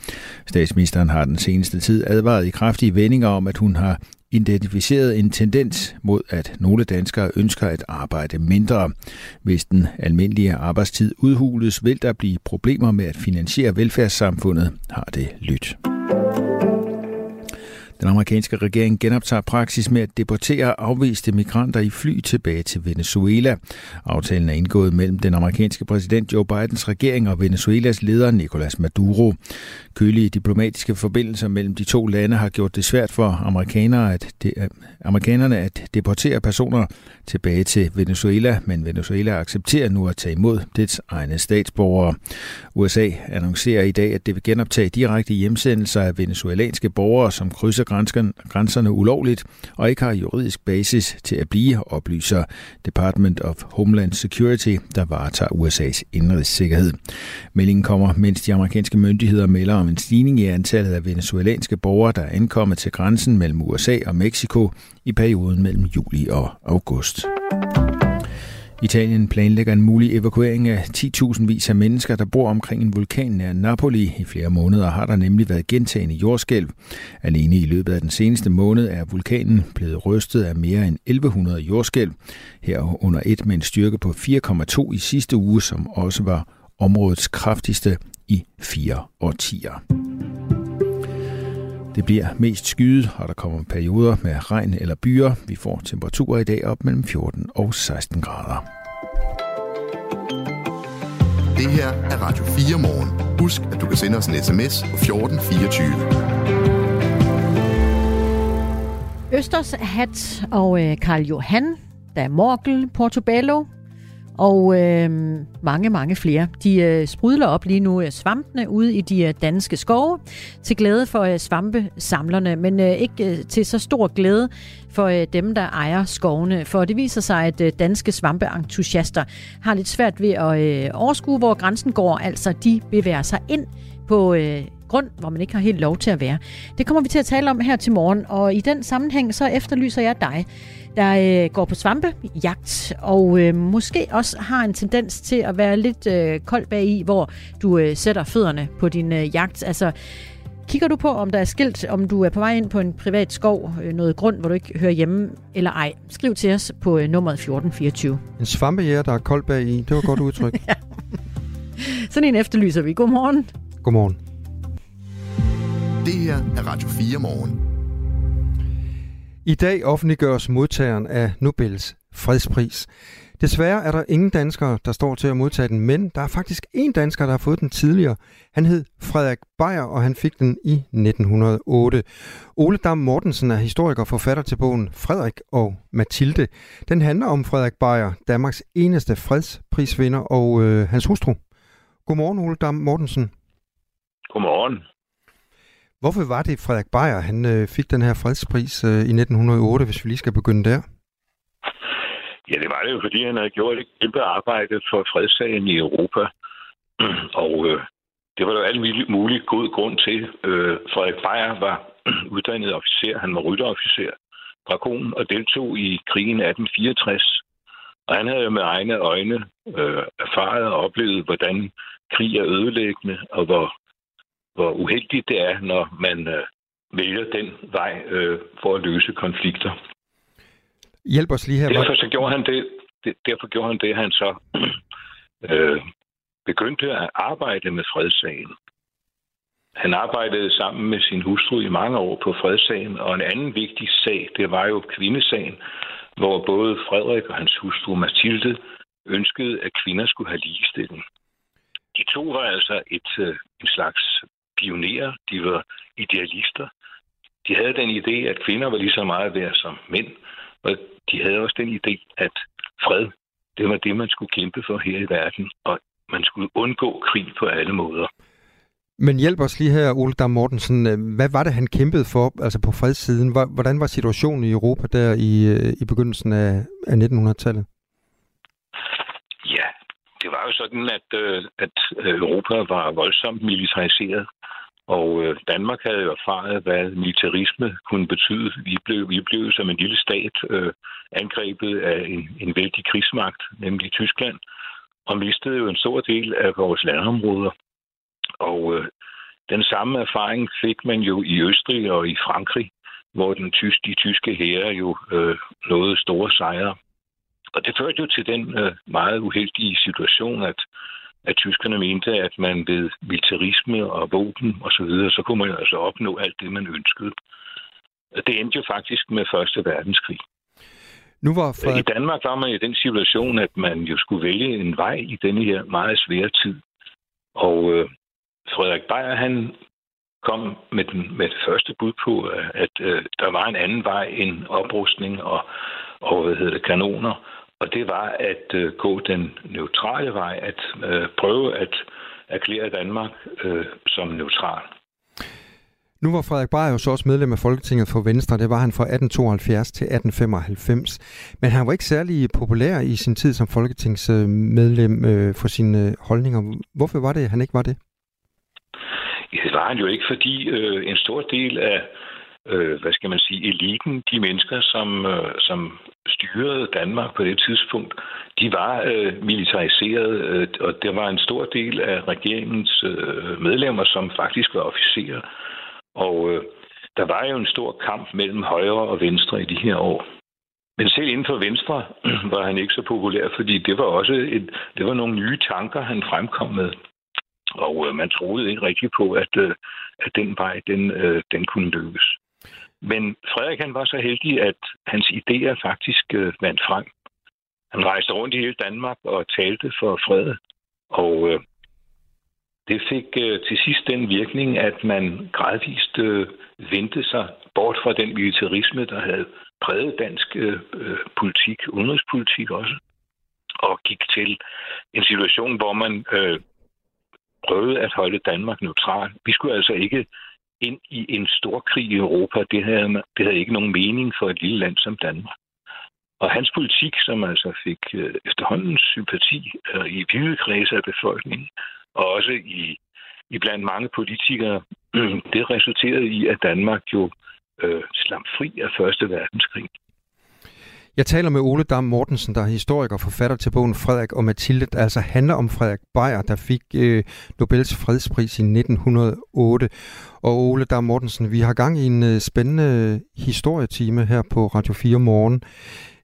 Statsministeren har den seneste tid advaret i kraftige vendinger om, at hun har identificeret en tendens mod, at nogle danskere ønsker at arbejde mindre. Hvis den almindelige arbejdstid udhules, vil der blive problemer med at finansiere velfærdssamfundet, har det lyttet. Den amerikanske regering genoptager praksis med at deportere afviste migranter i fly tilbage til Venezuela. Aftalen er indgået mellem den amerikanske præsident Joe Bidens regering og Venezuelas leder Nicolas Maduro. Kølige diplomatiske forbindelser mellem de to lande har gjort det svært for amerikanere at de, øh, amerikanerne at deportere personer tilbage til Venezuela, men Venezuela accepterer nu at tage imod dets egne statsborgere. USA annoncerer i dag, at det vil genoptage direkte hjemsendelser af venezuelanske borgere, som krydser grænserne ulovligt og ikke har juridisk basis til at blive, oplyser Department of Homeland Security, der varetager USA's indrigssikkerhed. Meldingen kommer, mens de amerikanske myndigheder melder om en stigning i antallet af venezuelanske borgere, der er ankommet til grænsen mellem USA og Mexico i perioden mellem juli og august. Italien planlægger en mulig evakuering af 10.000 vis af mennesker, der bor omkring en vulkan nær Napoli. I flere måneder har der nemlig været gentagende jordskælv. Alene i løbet af den seneste måned er vulkanen blevet rystet af mere end 1100 jordskælv. Her under et med en styrke på 4,2 i sidste uge, som også var områdets kraftigste i fire årtier. Det bliver mest skyet, og der kommer perioder med regn eller byer. Vi får temperaturer i dag op mellem 14 og 16 grader. Det her er Radio 4 morgen. Husk, at du kan sende os en sms på 1424. Østers Hat og øh, Karl Johan, der er Morkel, Portobello, og øh, mange, mange flere. De øh, sprudler op lige nu øh, svampene ude i de øh, danske skove til glæde for øh, svampesamlerne, men øh, ikke øh, til så stor glæde for øh, dem, der ejer skovene. For det viser sig, at øh, danske svampeentusiaster har lidt svært ved at øh, overskue, hvor grænsen går. Altså, de bevæger sig ind på øh, grund, hvor man ikke har helt lov til at være. Det kommer vi til at tale om her til morgen, og i den sammenhæng så efterlyser jeg dig der øh, går på svampejagt, og øh, måske også har en tendens til at være lidt øh, kold bag i, hvor du øh, sætter fødderne på din øh, jagt. Altså, Kigger du på, om der er skilt, om du er på vej ind på en privat skov, øh, noget grund, hvor du ikke hører hjemme, eller ej? Skriv til os på øh, nummeret 1424. En svampejæger, der er koldt bag i. Det var et godt udtryk. ja. Sådan en efterlyser vi. Godmorgen. Godmorgen. Det her er Radio 4 morgen. I dag offentliggøres modtageren af Nobels fredspris. Desværre er der ingen danskere, der står til at modtage den, men der er faktisk en dansker, der har fået den tidligere. Han hed Frederik Beyer, og han fik den i 1908. Ole Dam Mortensen er historiker og forfatter til bogen Frederik og Mathilde. Den handler om Frederik Beyer, Danmarks eneste fredsprisvinder, og øh, hans hustru. Godmorgen, Ole Dam Mortensen. Godmorgen. Hvorfor var det Frederik Beyer, han øh, fik den her fredspris øh, i 1908, hvis vi lige skal begynde der? Ja, det var det jo, fordi han havde gjort et kæmpe arbejde for fredssagen i Europa. Og øh, det var der jo alt muligt god grund til. Øh, Frederik Beyer var uddannet officer, han var rytterofficer, drakon og deltog i krigen 1864. Og han havde jo med egne øjne øh, erfaret og oplevet, hvordan krig er ødelæggende, og hvor, hvor uheldigt det er, når man øh, vælger den vej øh, for at løse konflikter. Hjælp os lige her. Derfor så gjorde han det, det, derfor gjorde han det, han så øh, begyndte at arbejde med fredssagen. Han arbejdede sammen med sin hustru i mange år på fredssagen, og en anden vigtig sag, det var jo kvindesagen, hvor både Frederik og hans hustru Mathilde ønskede, at kvinder skulle have ligestilling. De to var altså et, øh, en slags pionerer, de var idealister. De havde den idé, at kvinder var lige så meget værd som mænd, og de havde også den idé, at fred, det var det, man skulle kæmpe for her i verden, og man skulle undgå krig på alle måder. Men hjælp os lige her, Ole Dam Mortensen. Hvad var det, han kæmpede for, altså på fredssiden? Hvordan var situationen i Europa der i, øh, i begyndelsen af, af 1900-tallet? Ja, det var jo sådan, at, øh, at Europa var voldsomt militariseret. Og øh, Danmark havde jo erfaret, hvad militarisme kunne betyde. Vi blev, vi blev som en lille stat øh, angrebet af en, en vældig krigsmagt, nemlig Tyskland, og mistede jo en stor del af vores landområder. Og øh, den samme erfaring fik man jo i Østrig og i Frankrig, hvor den tysk, de tyske hære jo øh, nåede store sejre. Og det førte jo til den øh, meget uheldige situation, at at tyskerne mente, at man ved militarisme og våben osv., så, videre, så kunne man altså opnå alt det, man ønskede. Det endte jo faktisk med Første Verdenskrig. Nu var Frederik... I Danmark var man i den situation, at man jo skulle vælge en vej i denne her meget svære tid. Og øh, Frederik Beyer, han kom med, den, med det første bud på, at øh, der var en anden vej end oprustning og, og hvad hedder det, kanoner. Og det var at øh, gå den neutrale vej, at øh, prøve at erklære Danmark øh, som neutral. Nu var Frederik Bayer jo så også medlem af Folketinget for Venstre. Det var han fra 1872 til 1895. Men han var ikke særlig populær i sin tid som folketingsmedlem øh, for sine holdninger. Hvorfor var det, han ikke var det? Ja, det var han jo ikke, fordi øh, en stor del af øh, hvad skal man sige, eliten, de mennesker, som, øh, som styrede Danmark på det tidspunkt, de var øh, militariseret, øh, og der var en stor del af regeringens øh, medlemmer, som faktisk var officerer. Og øh, der var jo en stor kamp mellem højre og venstre i de her år. Men selv inden for Venstre var han ikke så populær, fordi det var også et, det var nogle nye tanker, han fremkom med. Og øh, man troede ikke rigtig på, at, øh, at den vej, den, øh, den kunne lykkes. Men Frederik han var så heldig, at hans idéer faktisk øh, vandt frem. Han rejste rundt i hele Danmark og talte for fred. Og øh, det fik øh, til sidst den virkning, at man gradvist øh, vendte sig bort fra den militarisme, der havde præget dansk øh, øh politik, udenrigspolitik også, og gik til en situation, hvor man øh, prøvede at holde Danmark neutral. Vi skulle altså ikke ind i en stor krig i Europa, det havde, det havde ikke nogen mening for et lille land som Danmark. Og hans politik, som altså fik øh, efterhånden sympati øh, i hvide kredse af befolkningen, og også i, i blandt mange politikere, det resulterede i, at Danmark jo øh, slam fri af Første Verdenskrig. Jeg taler med Ole Dam Mortensen, der er historiker og forfatter til bogen Frederik og Mathilde, der altså handler om Frederik Beyer, der fik øh, Nobels fredspris i 1908. Og Ole Dam Mortensen, vi har gang i en øh, spændende historietime her på Radio 4 morgen.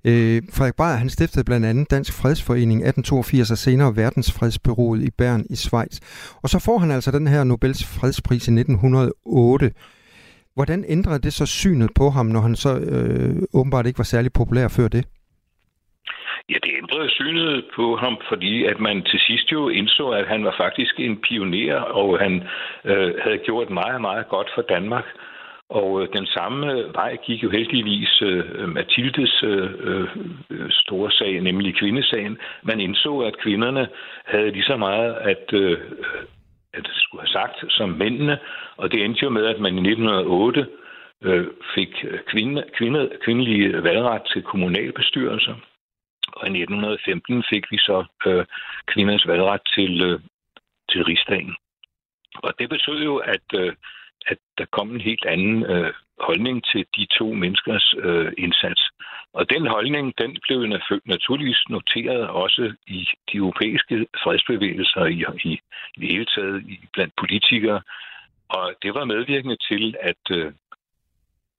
Øh, Frederik Beyer, han stiftede blandt andet Dansk Fredsforening 1882 og senere Verdensfredsbyrået i Bern i Schweiz. Og så får han altså den her Nobels fredspris i 1908. Hvordan ændrede det så synet på ham, når han så øh, åbenbart ikke var særlig populær før det? Ja, det ændrede synet på ham, fordi at man til sidst jo indså, at han var faktisk en pioner, og han øh, havde gjort meget, meget godt for Danmark. Og øh, den samme øh, vej gik jo heldigvis øh, Mathildes øh, øh, store sag, nemlig kvindesagen. Man indså, at kvinderne havde lige så meget at, øh, at skulle have sagt som mændene, og det endte jo med, at man i 1908 øh, fik øh, kvinde, kvinde, kvindelige valgret til kommunalbestyrelser, og i 1915 fik vi så øh, kvinders valgret til, øh, til rigsdagen. Og det betød jo, at, øh, at der kom en helt anden øh, holdning til de to menneskers øh, indsats. Og den holdning, den blev naturligvis noteret også i de europæiske fredsbevægelser i, i, i det hele taget i, blandt politikere. Og det var medvirkende til, at øh,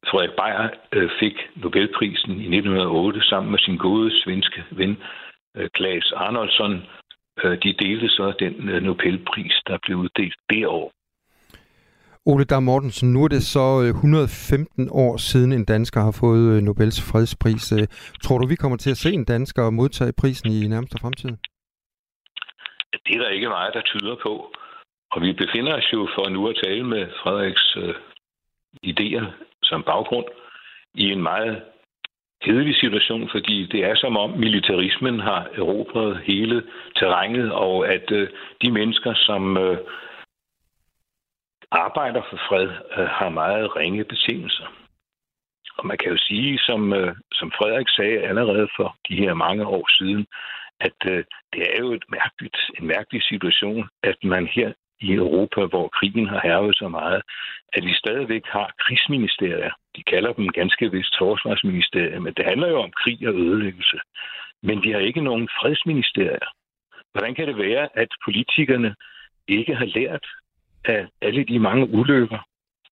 Frederik Beyer øh, fik Nobelprisen i 1908 sammen med sin gode svenske ven øh, Klaas Arnoldsson. Øh, de delte så den øh, Nobelpris, der blev uddelt det år. Ole Dam Mortensen, nu er det så øh, 115 år siden en dansker har fået øh, Nobels fredspris. Øh, tror du, vi kommer til at se en dansker modtage prisen i nærmeste fremtid? Det er der ikke meget, der tyder på. Og vi befinder os jo for nu at tale med Frederiks øh, idéer som baggrund i en meget kedelig situation, fordi det er som om militarismen har erobret hele terrænet, og at øh, de mennesker, som øh, arbejder for fred, øh, har meget ringe betingelser. Og man kan jo sige, som, øh, som Frederik sagde allerede for de her mange år siden, at øh, det er jo et mærkeligt, en mærkelig situation, at man her i Europa, hvor krigen har hervet så meget, at vi stadigvæk har krigsministerier. De kalder dem ganske vist forsvarsministerier, men det handler jo om krig og ødelæggelse. Men de har ikke nogen fredsministerier. Hvordan kan det være, at politikerne ikke har lært af alle de mange ulykker,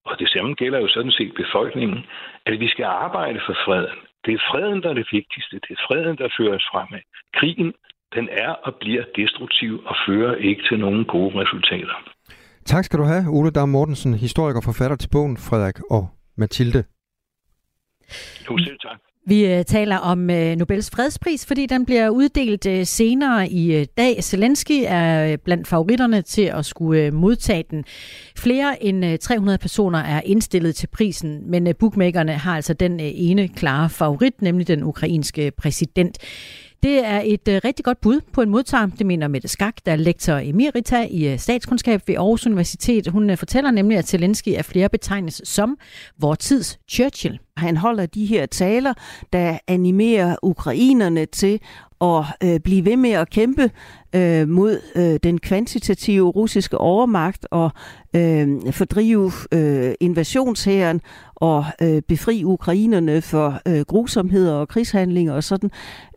og det samme gælder jo sådan set befolkningen, at vi skal arbejde for freden. Det er freden, der er det vigtigste. Det er freden, der fører os fremad. Krigen, den er og bliver destruktiv og fører ikke til nogen gode resultater. Tak skal du have, Ole Dam Mortensen, historiker og forfatter til bogen Frederik og Mathilde. Jo, selv tak. Vi øh, taler om øh, Nobels fredspris, fordi den bliver uddelt øh, senere i dag. Zelensky er blandt favoritterne til at skulle modtage den. Flere end 300 personer er indstillet til prisen, men bookmakerne har altså den ene klare favorit, nemlig den ukrainske præsident. Det er et øh, rigtig godt bud på en modtager, det mener Mette Skak, der er lektor emerita i øh, statskundskab ved Aarhus Universitet. Hun øh, fortæller nemlig, at Zelensky er flere betegnes som vor tids Churchill. Han holder de her taler, der animerer ukrainerne til at øh, blive ved med at kæmpe øh, mod øh, den kvantitative russiske overmagt og øh, fordrive øh, invasionshæren og øh, befri ukrainerne for øh, grusomheder og krigshandlinger og sådan.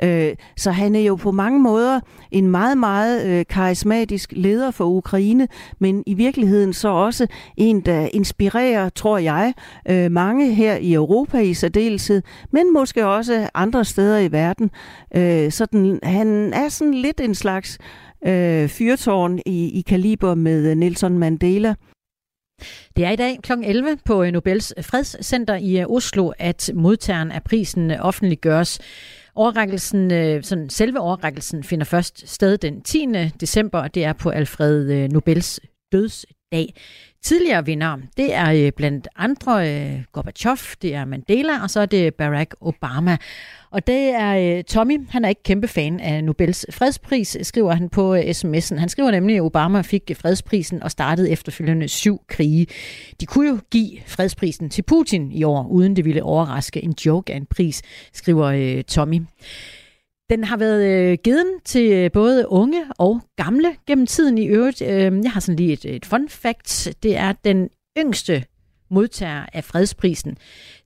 Øh, så han er jo på mange måder en meget, meget øh, karismatisk leder for Ukraine, men i virkeligheden så også en, der inspirerer, tror jeg, øh, mange her i Europa i særdeleshed, men måske også andre steder i verden. Øh, sådan, han er sådan lidt en slags øh, fyrtårn i, i kaliber med øh, Nelson Mandela. Det er i dag kl. 11 på øh, Nobels Fredscenter i øh, Oslo, at modtageren af prisen offentliggøres. Overrækkelsen, sådan selve overrækkelsen finder først sted den 10. december, og det er på Alfred Nobels dødsdag. Tidligere vinder, det er øh, blandt andre øh, Gorbachev, det er Mandela, og så er det Barack Obama. Og det er øh, Tommy, han er ikke kæmpe fan af Nobels fredspris, skriver han på sms'en. Han skriver nemlig, at Obama fik fredsprisen og startede efterfølgende syv krige. De kunne jo give fredsprisen til Putin i år, uden det ville overraske en joke af en pris, skriver Tommy. Den har været øh, givet til øh, både unge og gamle gennem tiden i øvrigt. Øh, jeg har sådan lige et, et fun fact. Det er den yngste modtager af fredsprisen.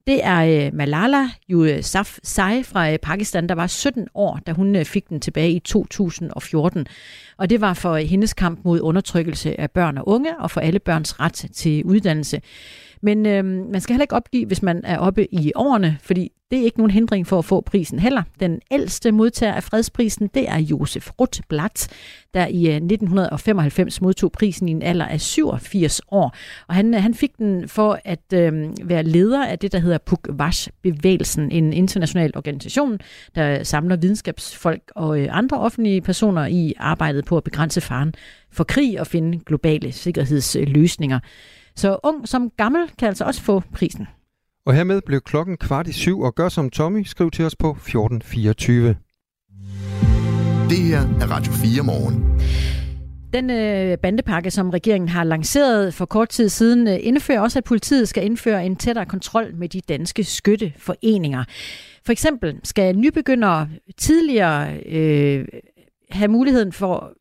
Det er øh, Malala Yousafzai fra øh, Pakistan, der var 17 år, da hun øh, fik den tilbage i 2014. Og det var for øh, hendes kamp mod undertrykkelse af børn og unge og for alle børns ret til uddannelse. Men øh, man skal heller ikke opgive, hvis man er oppe i årene, fordi det er ikke nogen hindring for at få prisen heller. Den ældste modtager af fredsprisen, det er Josef Rutblatt, der i øh, 1995 modtog prisen i en alder af 87 år. Og han, øh, han fik den for at øh, være leder af det, der hedder Pugwash-bevægelsen, en international organisation, der samler videnskabsfolk og øh, andre offentlige personer i arbejdet på at begrænse faren for krig og finde globale sikkerhedsløsninger. Så ung som gammel kan altså også få prisen. Og hermed blev klokken kvart i syv, og gør som Tommy, skriv til os på 1424. Det her er Radio 4 morgen. Den øh, bandepakke, som regeringen har lanceret for kort tid siden, øh, indfører også, at politiet skal indføre en tættere kontrol med de danske skytteforeninger. For eksempel skal nybegyndere tidligere øh, have muligheden for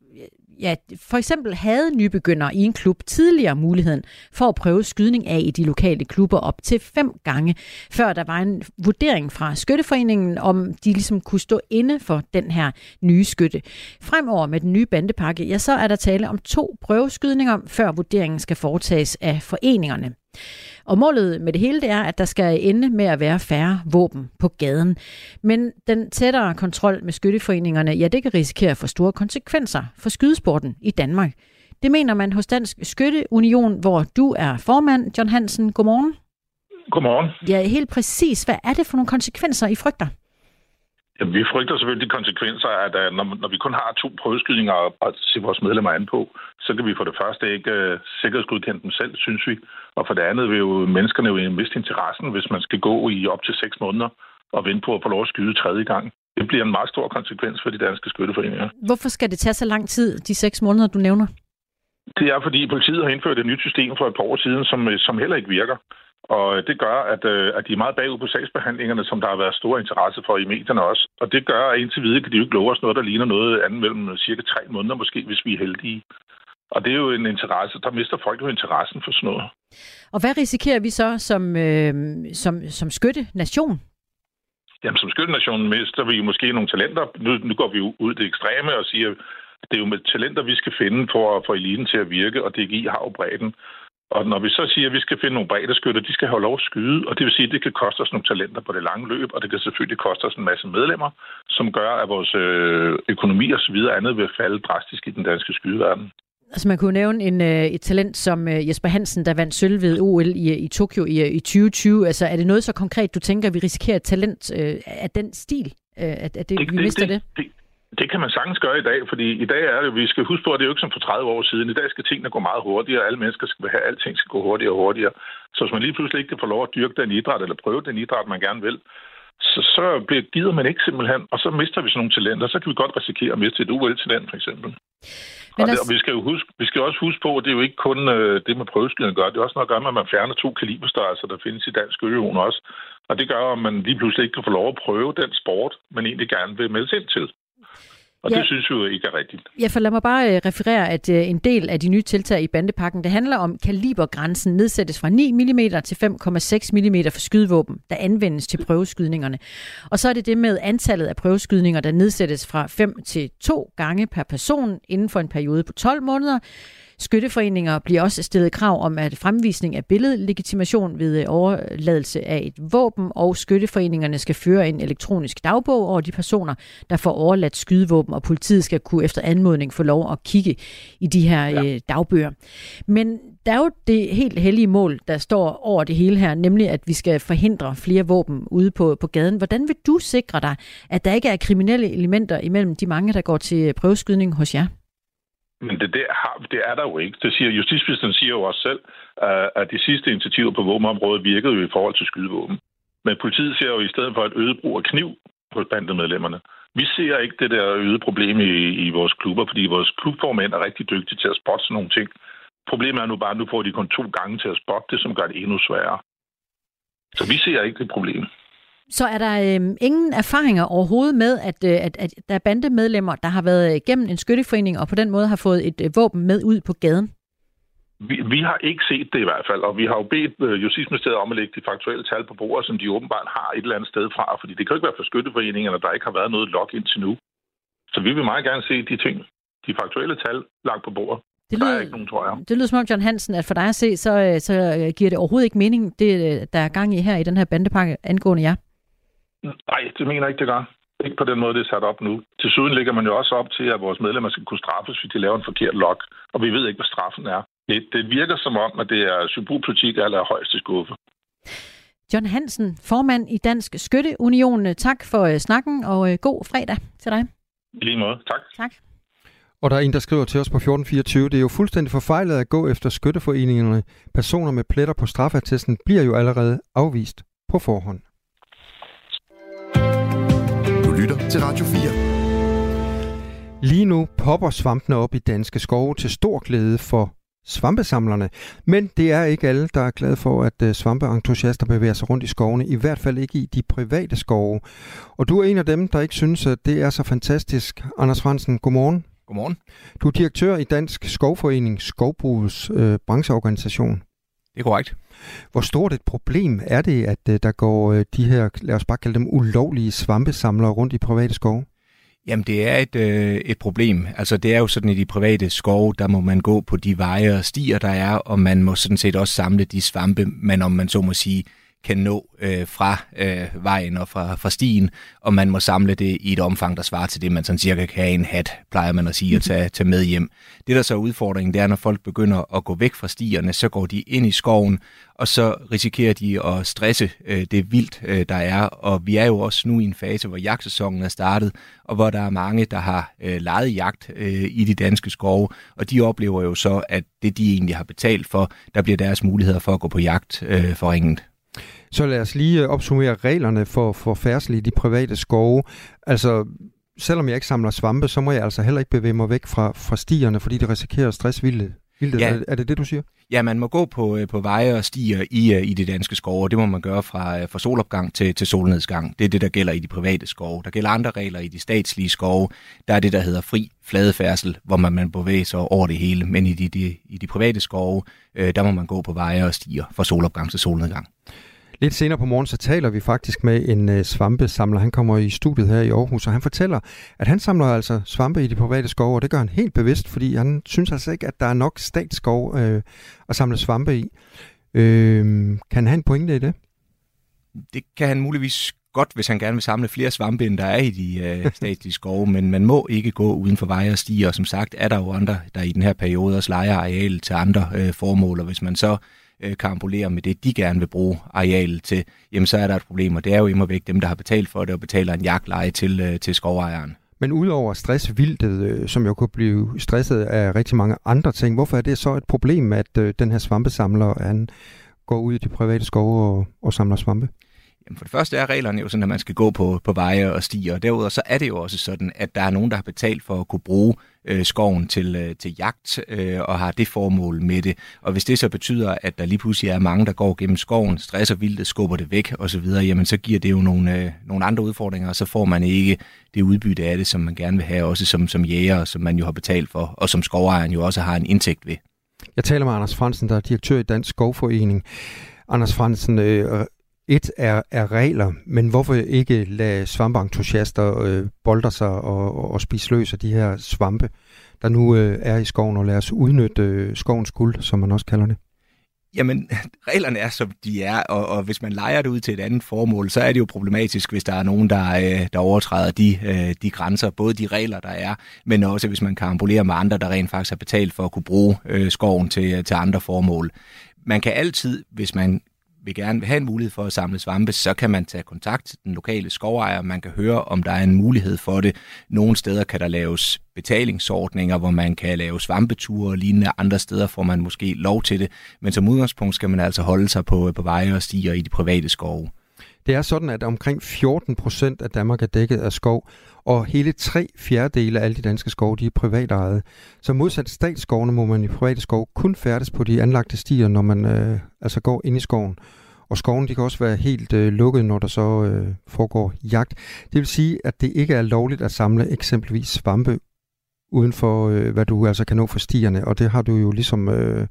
ja, for eksempel havde nybegyndere i en klub tidligere muligheden for at prøve skydning af i de lokale klubber op til fem gange, før der var en vurdering fra Skytteforeningen, om de ligesom kunne stå inde for den her nye skytte. Fremover med den nye bandepakke, ja, så er der tale om to prøveskydninger, før vurderingen skal foretages af foreningerne. Og målet med det hele det er, at der skal ende med at være færre våben på gaden. Men den tættere kontrol med skytteforeningerne, ja, det kan risikere for store konsekvenser for skydesporten i Danmark. Det mener man hos Dansk Skytteunion, hvor du er formand, John Hansen. Godmorgen. Godmorgen. Ja, helt præcis. Hvad er det for nogle konsekvenser, I frygter? Vi frygter selvfølgelig de konsekvenser, at uh, når, når vi kun har to prøveskydninger at se vores medlemmer an på, så kan vi for det første ikke uh, sikkerhedsgodkende dem selv, synes vi. Og for det andet vil jo menneskerne jo miste interessen, hvis man skal gå i op til seks måneder og vente på at få lov at skyde tredje gang. Det bliver en meget stor konsekvens for de danske skytteforeninger. Hvorfor skal det tage så lang tid, de seks måneder, du nævner? Det er, fordi politiet har indført et nyt system for et par år siden, som, som heller ikke virker. Og det gør, at, øh, at de er meget bagud på sagsbehandlingerne, som der har været stor interesse for i medierne også. Og det gør, at indtil videre kan de jo ikke love os noget, der ligner noget andet mellem cirka tre måneder måske, hvis vi er heldige. Og det er jo en interesse, der mister folk jo interessen for sådan noget. Og hvad risikerer vi så som, øh, som, som skytte nation? Jamen, som skyttenation mister vi jo måske nogle talenter. Nu, nu går vi jo ud det ekstreme og siger, at det er jo med talenter, vi skal finde for at få eliten til at virke, og DGI har jo bredden. Og når vi så siger, at vi skal finde nogle bredeskytter, de skal have lov at skyde, og det vil sige, at det kan koste os nogle talenter på det lange løb, og det kan selvfølgelig koste os en masse medlemmer, som gør, at vores øh, økonomi og så videre andet vil falde drastisk i den danske skydeverden. Altså man kunne nævne en, øh, et talent som øh, Jesper Hansen, der vandt sølv ved OL i, i Tokyo i, i 2020. Altså er det noget så konkret, du tænker, at vi risikerer et talent øh, af den stil? At, at det, det, vi mister det? det? det det kan man sagtens gøre i dag, fordi i dag er det, vi skal huske på, at det er jo ikke som for 30 år siden. I dag skal tingene gå meget hurtigere, alle mennesker skal have, alting skal gå hurtigere og hurtigere. Så hvis man lige pludselig ikke kan få lov at dyrke den idræt, eller prøve den idræt, man gerne vil, så, så bliver, gider man ikke simpelthen, og så mister vi sådan nogle talenter. Så kan vi godt risikere at miste et ul den, for eksempel. Men og, det, og vi, skal jo huske, vi skal også huske på, at det er jo ikke kun øh, det med prøveskydning gør. Det er også noget at gøre med, at man fjerner to kaliberstørrelser, der findes i dansk ørejon også. Og det gør, at man lige pludselig ikke kan få lov at prøve den sport, man egentlig gerne vil melde ind til. Og ja. det synes vi jo ikke er rigtigt. Ja, for lad mig bare øh, referere, at øh, en del af de nye tiltag i bandepakken, det handler om kalibergrænsen nedsættes fra 9 mm til 5,6 mm for skydevåben, der anvendes til prøveskydningerne. Og så er det det med antallet af prøveskydninger, der nedsættes fra 5 til 2 gange per person inden for en periode på 12 måneder. Skytteforeninger bliver også stillet krav om at fremvisning af billedlegitimation ved øh, overladelse af et våben, og skytteforeningerne skal føre en elektronisk dagbog over de personer, der får overladt skydevåben, og politiet skal kunne efter anmodning få lov at kigge i de her ja. øh, dagbøger. Men der er jo det helt hellige mål, der står over det hele her, nemlig at vi skal forhindre flere våben ude på, på gaden. Hvordan vil du sikre dig, at der ikke er kriminelle elementer imellem de mange, der går til prøveskydning hos jer? Men det, der har, det er der jo ikke. Det siger, justitsministeren siger jo også selv, øh, at de sidste initiativer på våbenområdet virkede jo i forhold til skydevåben. Men politiet ser jo i stedet for et øget brug af kniv på bandemedlemmerne. Vi ser ikke det der øget problem i, i vores klubber, fordi vores klubformænd er rigtig dygtige til at spotte sådan nogle ting. Problemet er nu bare, at nu får de kun to gange til at spotte det, som gør det endnu sværere. Så vi ser ikke det problem. Så er der øh, ingen erfaringer overhovedet med, at, øh, at, at der er bandemedlemmer, der har været igennem en skytteforening og på den måde har fået et øh, våben med ud på gaden? Vi, vi har ikke set det i hvert fald, og vi har jo bedt øh, Justitsministeriet om at lægge de faktuelle tal på bordet, som de åbenbart har et eller andet sted fra, fordi det kan jo ikke være for skytteforeningerne, der ikke har været noget log indtil nu. Så vi vil meget gerne se de ting, de faktuelle tal, lagt på bordet. Det lyder, der er ikke nogen, tror jeg. Det lyder som om, John Hansen, at for dig at se, så, øh, så øh, giver det overhovedet ikke mening, det der er gang i her i den her bandepakke angående jer. Nej, det mener jeg ikke, det gør. Ikke på den måde, det er sat op nu. Til siden ligger man jo også op til, at vores medlemmer skal kunne straffes, hvis de laver en forkert log, og vi ved ikke, hvad straffen er. Det, det virker som om, at det er symbolpolitik eller højeste skuffe. John Hansen, formand i Dansk Skytteunion. Tak for uh, snakken, og uh, god fredag til dig. I lige måde. Tak. Tak. Og der er en, der skriver til os på 1424, det er jo fuldstændig forfejlet at gå efter skytteforeningerne. Personer med pletter på straffattesten bliver jo allerede afvist på forhånd. Lytter til Radio 4. Lige nu popper svampene op i danske skove til stor glæde for svampesamlerne. Men det er ikke alle, der er glade for, at øh, svampeentusiaster bevæger sig rundt i skovene, i hvert fald ikke i de private skove. Og du er en af dem, der ikke synes, at det er så fantastisk. Anders Fransen, godmorgen. Godmorgen. Du er direktør i Dansk Skovforening, Skovbrugets øh, brancheorganisation. Det er korrekt. Hvor stort et problem er det, at øh, der går øh, de her, lad os bare kalde dem ulovlige svampesamlere rundt i private skove? Jamen, det er et, øh, et problem. Altså, det er jo sådan, i de private skove, der må man gå på de veje og stier, der er, og man må sådan set også samle de svampe, man om man så må sige, kan nå øh, fra øh, vejen og fra, fra stien, og man må samle det i et omfang, der svarer til det, man sådan cirka kan have en hat, plejer man at sige, at tage, tage med hjem. Det, der så er udfordringen, det er, når folk begynder at gå væk fra stierne, så går de ind i skoven, og så risikerer de at stresse øh, det vildt, øh, der er. Og vi er jo også nu i en fase, hvor jagtsæsonen er startet, og hvor der er mange, der har øh, lejet jagt øh, i de danske skove, og de oplever jo så, at det, de egentlig har betalt for, der bliver deres muligheder for at gå på jagt øh, forringet. Så lad os lige øh, opsummere reglerne for, for færdsel i de private skove. Altså, selvom jeg ikke samler svampe, så må jeg altså heller ikke bevæge mig væk fra, fra stierne, fordi det risikerer at stresse vildt. Vildt. Ja. Er, er det det, du siger? Ja, man må gå på, øh, på veje og stier i, øh, i de danske skove, og det må man gøre fra, øh, fra solopgang til, til solnedgang. Det er det, der gælder i de private skove. Der gælder andre regler i de statslige skove. Der er det, der hedder fri fladefærdsel, hvor man, man bevæger sig over det hele. Men i de, de, i de private skove, øh, der må man gå på veje og stier fra solopgang til solnedgang. Lidt senere på morgen, så taler vi faktisk med en øh, svampesamler. Han kommer i studiet her i Aarhus, og han fortæller, at han samler altså svampe i de private skove, og det gør han helt bevidst, fordi han synes altså ikke, at der er nok statsskov øh, at samle svampe i. Øh, kan han have en pointe i det? Det kan han muligvis godt, hvis han gerne vil samle flere svampe, end der er i de øh, statslige skove, men man må ikke gå uden for veje og stier, og som sagt er der jo andre, der i den her periode også leger areal til andre øh, formål, og hvis man så øh, karambolerer med det, de gerne vil bruge arealet til, jamen så er der et problem, og det er jo immer væk dem, der har betalt for det og betaler en jagtleje til, øh, til skovejeren. Men udover stressvildet, øh, som jo kunne blive stresset af rigtig mange andre ting, hvorfor er det så et problem, at øh, den her svampesamler han går ud i de private skove og, og samler svampe? Jamen for det første er reglerne jo sådan, at man skal gå på, på veje og stier, og derudover så er det jo også sådan, at der er nogen, der har betalt for at kunne bruge øh, skoven til, øh, til jagt øh, og har det formål med det. Og hvis det så betyder, at der lige pludselig er mange, der går gennem skoven, stresser vildt, skubber det væk osv., jamen så giver det jo nogle, øh, nogle andre udfordringer, og så får man ikke det udbytte af det, som man gerne vil have, også som, som jæger, som man jo har betalt for, og som skovejeren jo også har en indtægt ved. Jeg taler med Anders Fransen, der er direktør i Dansk Skovforening. Anders Fransen, øh, et er, er regler, men hvorfor ikke lade svampeentusiaster øh, bolde sig og, og, og spise løs af de her svampe, der nu øh, er i skoven, og lade os udnytte øh, skovens guld, som man også kalder det? Jamen, reglerne er, som de er, og, og hvis man leger det ud til et andet formål, så er det jo problematisk, hvis der er nogen, der, øh, der overtræder de, øh, de grænser, både de regler, der er, men også hvis man karambolerer med andre, der rent faktisk har betalt for at kunne bruge øh, skoven til, til andre formål. Man kan altid, hvis man vil gerne vil have en mulighed for at samle svampe, så kan man tage kontakt til den lokale skovejer. Man kan høre, om der er en mulighed for det. Nogle steder kan der laves betalingsordninger, hvor man kan lave svampeture og lignende. Andre steder får man måske lov til det. Men som udgangspunkt skal man altså holde sig på, på veje og stiger i de private skove. Det er sådan, at omkring 14 procent af Danmark er dækket af skov, og hele tre fjerdedele af alle de danske skove, de er privatejet. Så modsat statsskovene må man i private skov kun færdes på de anlagte stier, når man øh, altså går ind i skoven. Og skoven de kan også være helt øh, lukket, når der så øh, foregår jagt. Det vil sige, at det ikke er lovligt at samle eksempelvis svampe uden for, øh, hvad du altså kan nå for stierne, og det har du jo ligesom øh,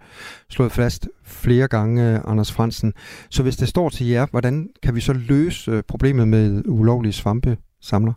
slået fast flere gange, øh, Anders Fransen. Så hvis det står til jer, hvordan kan vi så løse øh, problemet med ulovlige svampe samler?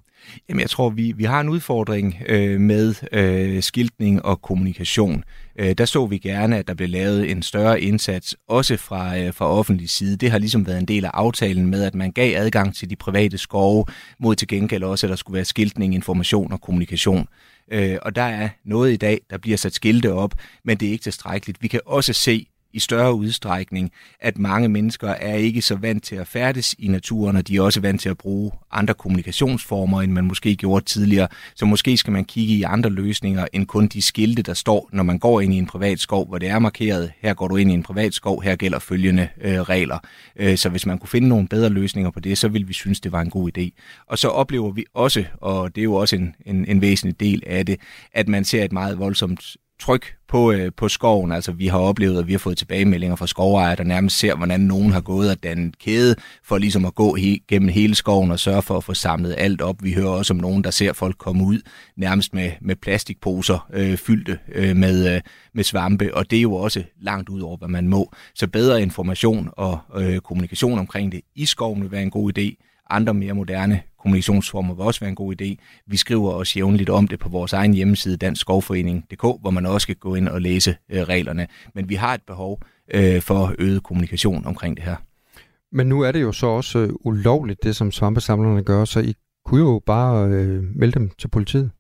Jamen, jeg tror, vi, vi har en udfordring øh, med øh, skiltning og kommunikation. Øh, der så vi gerne, at der blev lavet en større indsats, også fra, øh, fra offentlig side. Det har ligesom været en del af aftalen med, at man gav adgang til de private skove, mod til gengæld også, at der skulle være skiltning, information og kommunikation. Øh, og der er noget i dag, der bliver sat skilte op, men det er ikke tilstrækkeligt. Vi kan også se, i større udstrækning, at mange mennesker er ikke så vant til at færdes i naturen, og de er også vant til at bruge andre kommunikationsformer, end man måske gjorde tidligere. Så måske skal man kigge i andre løsninger, end kun de skilte, der står, når man går ind i en privat skov, hvor det er markeret, her går du ind i en privat skov, her gælder følgende øh, regler. Øh, så hvis man kunne finde nogle bedre løsninger på det, så ville vi synes, det var en god idé. Og så oplever vi også, og det er jo også en, en, en væsentlig del af det, at man ser et meget voldsomt tryk på, øh, på skoven. Altså vi har oplevet, at vi har fået tilbagemeldinger fra skovejere, der nærmest ser, hvordan nogen har gået og dannet kæde for ligesom at gå he- gennem hele skoven og sørge for at få samlet alt op. Vi hører også om nogen, der ser folk komme ud nærmest med, med plastikposer øh, fyldte øh, med, øh, med svampe, og det er jo også langt ud over, hvad man må. Så bedre information og øh, kommunikation omkring det i skoven vil være en god idé. Andre mere moderne kommunikationsformer vil også være en god idé. Vi skriver også jævnligt om det på vores egen hjemmeside, danskskovforening.dk, hvor man også kan gå ind og læse øh, reglerne. Men vi har et behov øh, for øget kommunikation omkring det her. Men nu er det jo så også øh, ulovligt, det som svampesamlerne gør, så I kunne jo bare øh, melde dem til politiet.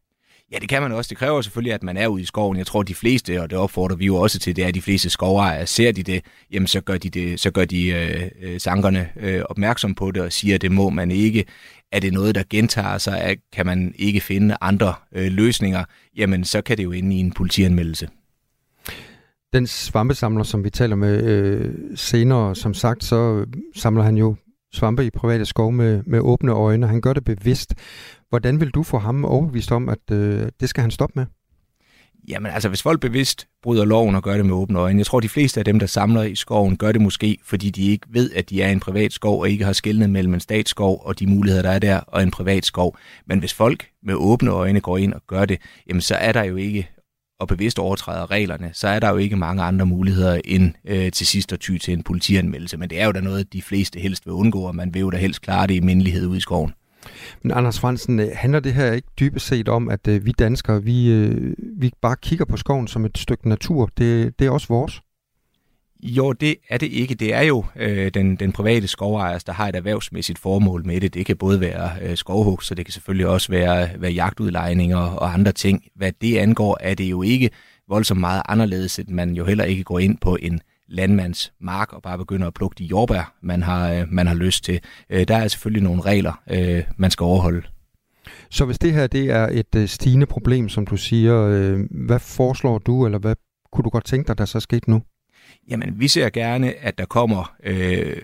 Ja, det kan man også. Det kræver selvfølgelig, at man er ude i skoven. Jeg tror, de fleste, og det opfordrer vi jo også til, det er, at de fleste skovejere, ser de det, jamen så gør de, det, så gør de øh, øh sankerne øh, opmærksom på det og siger, at det må man ikke. Er det noget, der gentager sig? At, kan man ikke finde andre øh, løsninger? Jamen, så kan det jo ende i en politianmeldelse. Den svampesamler, som vi taler med øh, senere, som sagt, så samler han jo svampe i private skove med, med åbne øjne. Han gør det bevidst. Hvordan vil du få ham overbevist om, at øh, det skal han stoppe med? Jamen altså, hvis folk bevidst bryder loven og gør det med åbne øjne, jeg tror, de fleste af dem, der samler i skoven, gør det måske, fordi de ikke ved, at de er en privat skov, og ikke har skældnet mellem en statsskov og de muligheder, der er der, og en privat skov. Men hvis folk med åbne øjne går ind og gør det, jamen så er der jo ikke og bevidst overtræder reglerne, så er der jo ikke mange andre muligheder end øh, til sidst at ty til en politianmeldelse. Men det er jo da noget, de fleste helst vil undgå, og man vil jo da helst klare det i mindelighed ud i skoven. Men Anders Fransen, øh, handler det her ikke dybest set om, at øh, vi danskere, vi, øh, vi bare kigger på skoven som et stykke natur? Det, det er også vores? Jo, det er det ikke. Det er jo øh, den, den private skovejer, der har et erhvervsmæssigt formål med det. Det kan både være øh, skovhug, så det kan selvfølgelig også være, være jagtudlejninger og andre ting. Hvad det angår, er det jo ikke voldsomt meget anderledes, at man jo heller ikke går ind på en landmands mark og bare begynder at plukke de jordbær, man har, øh, man har lyst til. Øh, der er selvfølgelig nogle regler, øh, man skal overholde. Så hvis det her det er et stigende problem, som du siger, hvad foreslår du, eller hvad kunne du godt tænke dig, der så skete nu? Jamen, vi ser gerne, at der kommer øh,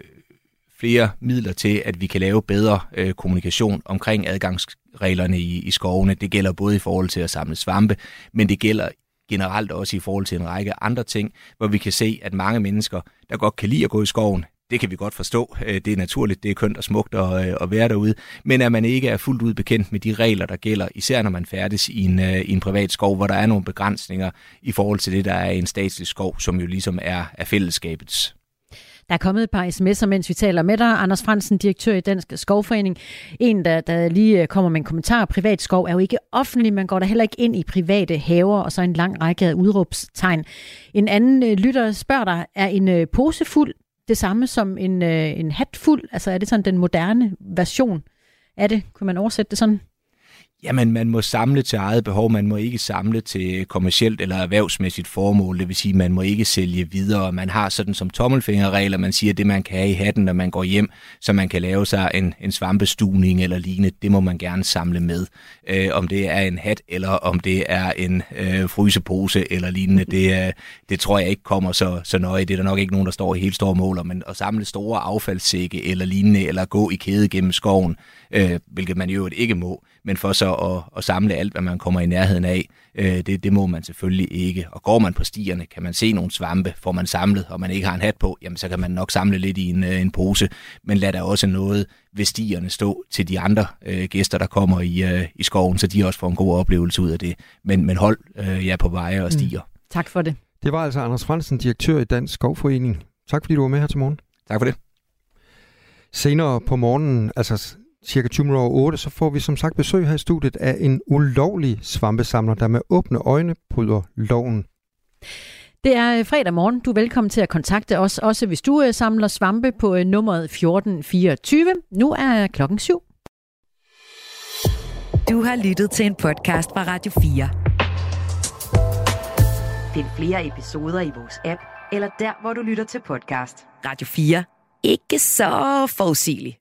flere midler til, at vi kan lave bedre øh, kommunikation omkring adgangsreglerne i, i skovene. Det gælder både i forhold til at samle svampe, men det gælder generelt også i forhold til en række andre ting, hvor vi kan se, at mange mennesker, der godt kan lide at gå i skoven, det kan vi godt forstå. Øh, det er naturligt, det er kønt og smukt at, øh, at være derude. Men at man ikke er fuldt ud bekendt med de regler, der gælder, især når man færdes i en, øh, i en privat skov, hvor der er nogle begrænsninger i forhold til det, der er en statslig skov, som jo ligesom er, er fællesskabets. Der er kommet et par sms'er, mens vi taler med dig. Anders Fransen, direktør i Dansk Skovforening. En, der, der lige øh, kommer med en kommentar. Privat skov er jo ikke offentlig. Man går der heller ikke ind i private haver, og så en lang række af udråbstegn. En anden øh, lytter spørger dig, er en øh, pose fuld det samme som en, en hat fuld? Altså er det sådan den moderne version af det? Kunne man oversætte det sådan? Jamen, man må samle til eget behov. Man må ikke samle til kommercielt eller erhvervsmæssigt formål. Det vil sige, man må ikke sælge videre. Man har sådan som tommelfingerregler, man siger, det man kan have i hatten, når man går hjem, så man kan lave sig en, en svampestuning eller lignende. Det må man gerne samle med. Øh, om det er en hat, eller om det er en øh, frysepose eller lignende, det, øh, det tror jeg ikke kommer så, så nøje. Det er der nok ikke nogen, der står i helt store måler, men at samle store affaldssække eller lignende, eller gå i kæde gennem skoven, øh, hvilket man jo ikke må, men for så og, og samle alt, hvad man kommer i nærheden af. Øh, det, det må man selvfølgelig ikke. Og går man på stierne, kan man se nogle svampe, får man samlet, og man ikke har en hat på, jamen så kan man nok samle lidt i en, øh, en pose. Men lad der også noget ved stierne stå til de andre øh, gæster, der kommer i, øh, i skoven, så de også får en god oplevelse ud af det. Men, men hold øh, jer på veje og stier. Mm. Tak for det. Det var altså Anders Fransen, direktør i Dansk Skovforening. Tak fordi du var med her til morgen. Tak for det. Senere på morgenen, altså cirka 20 over 8, så får vi som sagt besøg her i studiet af en ulovlig svampesamler, der med åbne øjne bryder loven. Det er øh, fredag morgen. Du er velkommen til at kontakte os, også hvis du øh, samler svampe på øh, nummeret 1424. Nu er klokken 7. Du har lyttet til en podcast fra Radio 4. Find flere episoder i vores app, eller der, hvor du lytter til podcast. Radio 4. Ikke så forudsigeligt.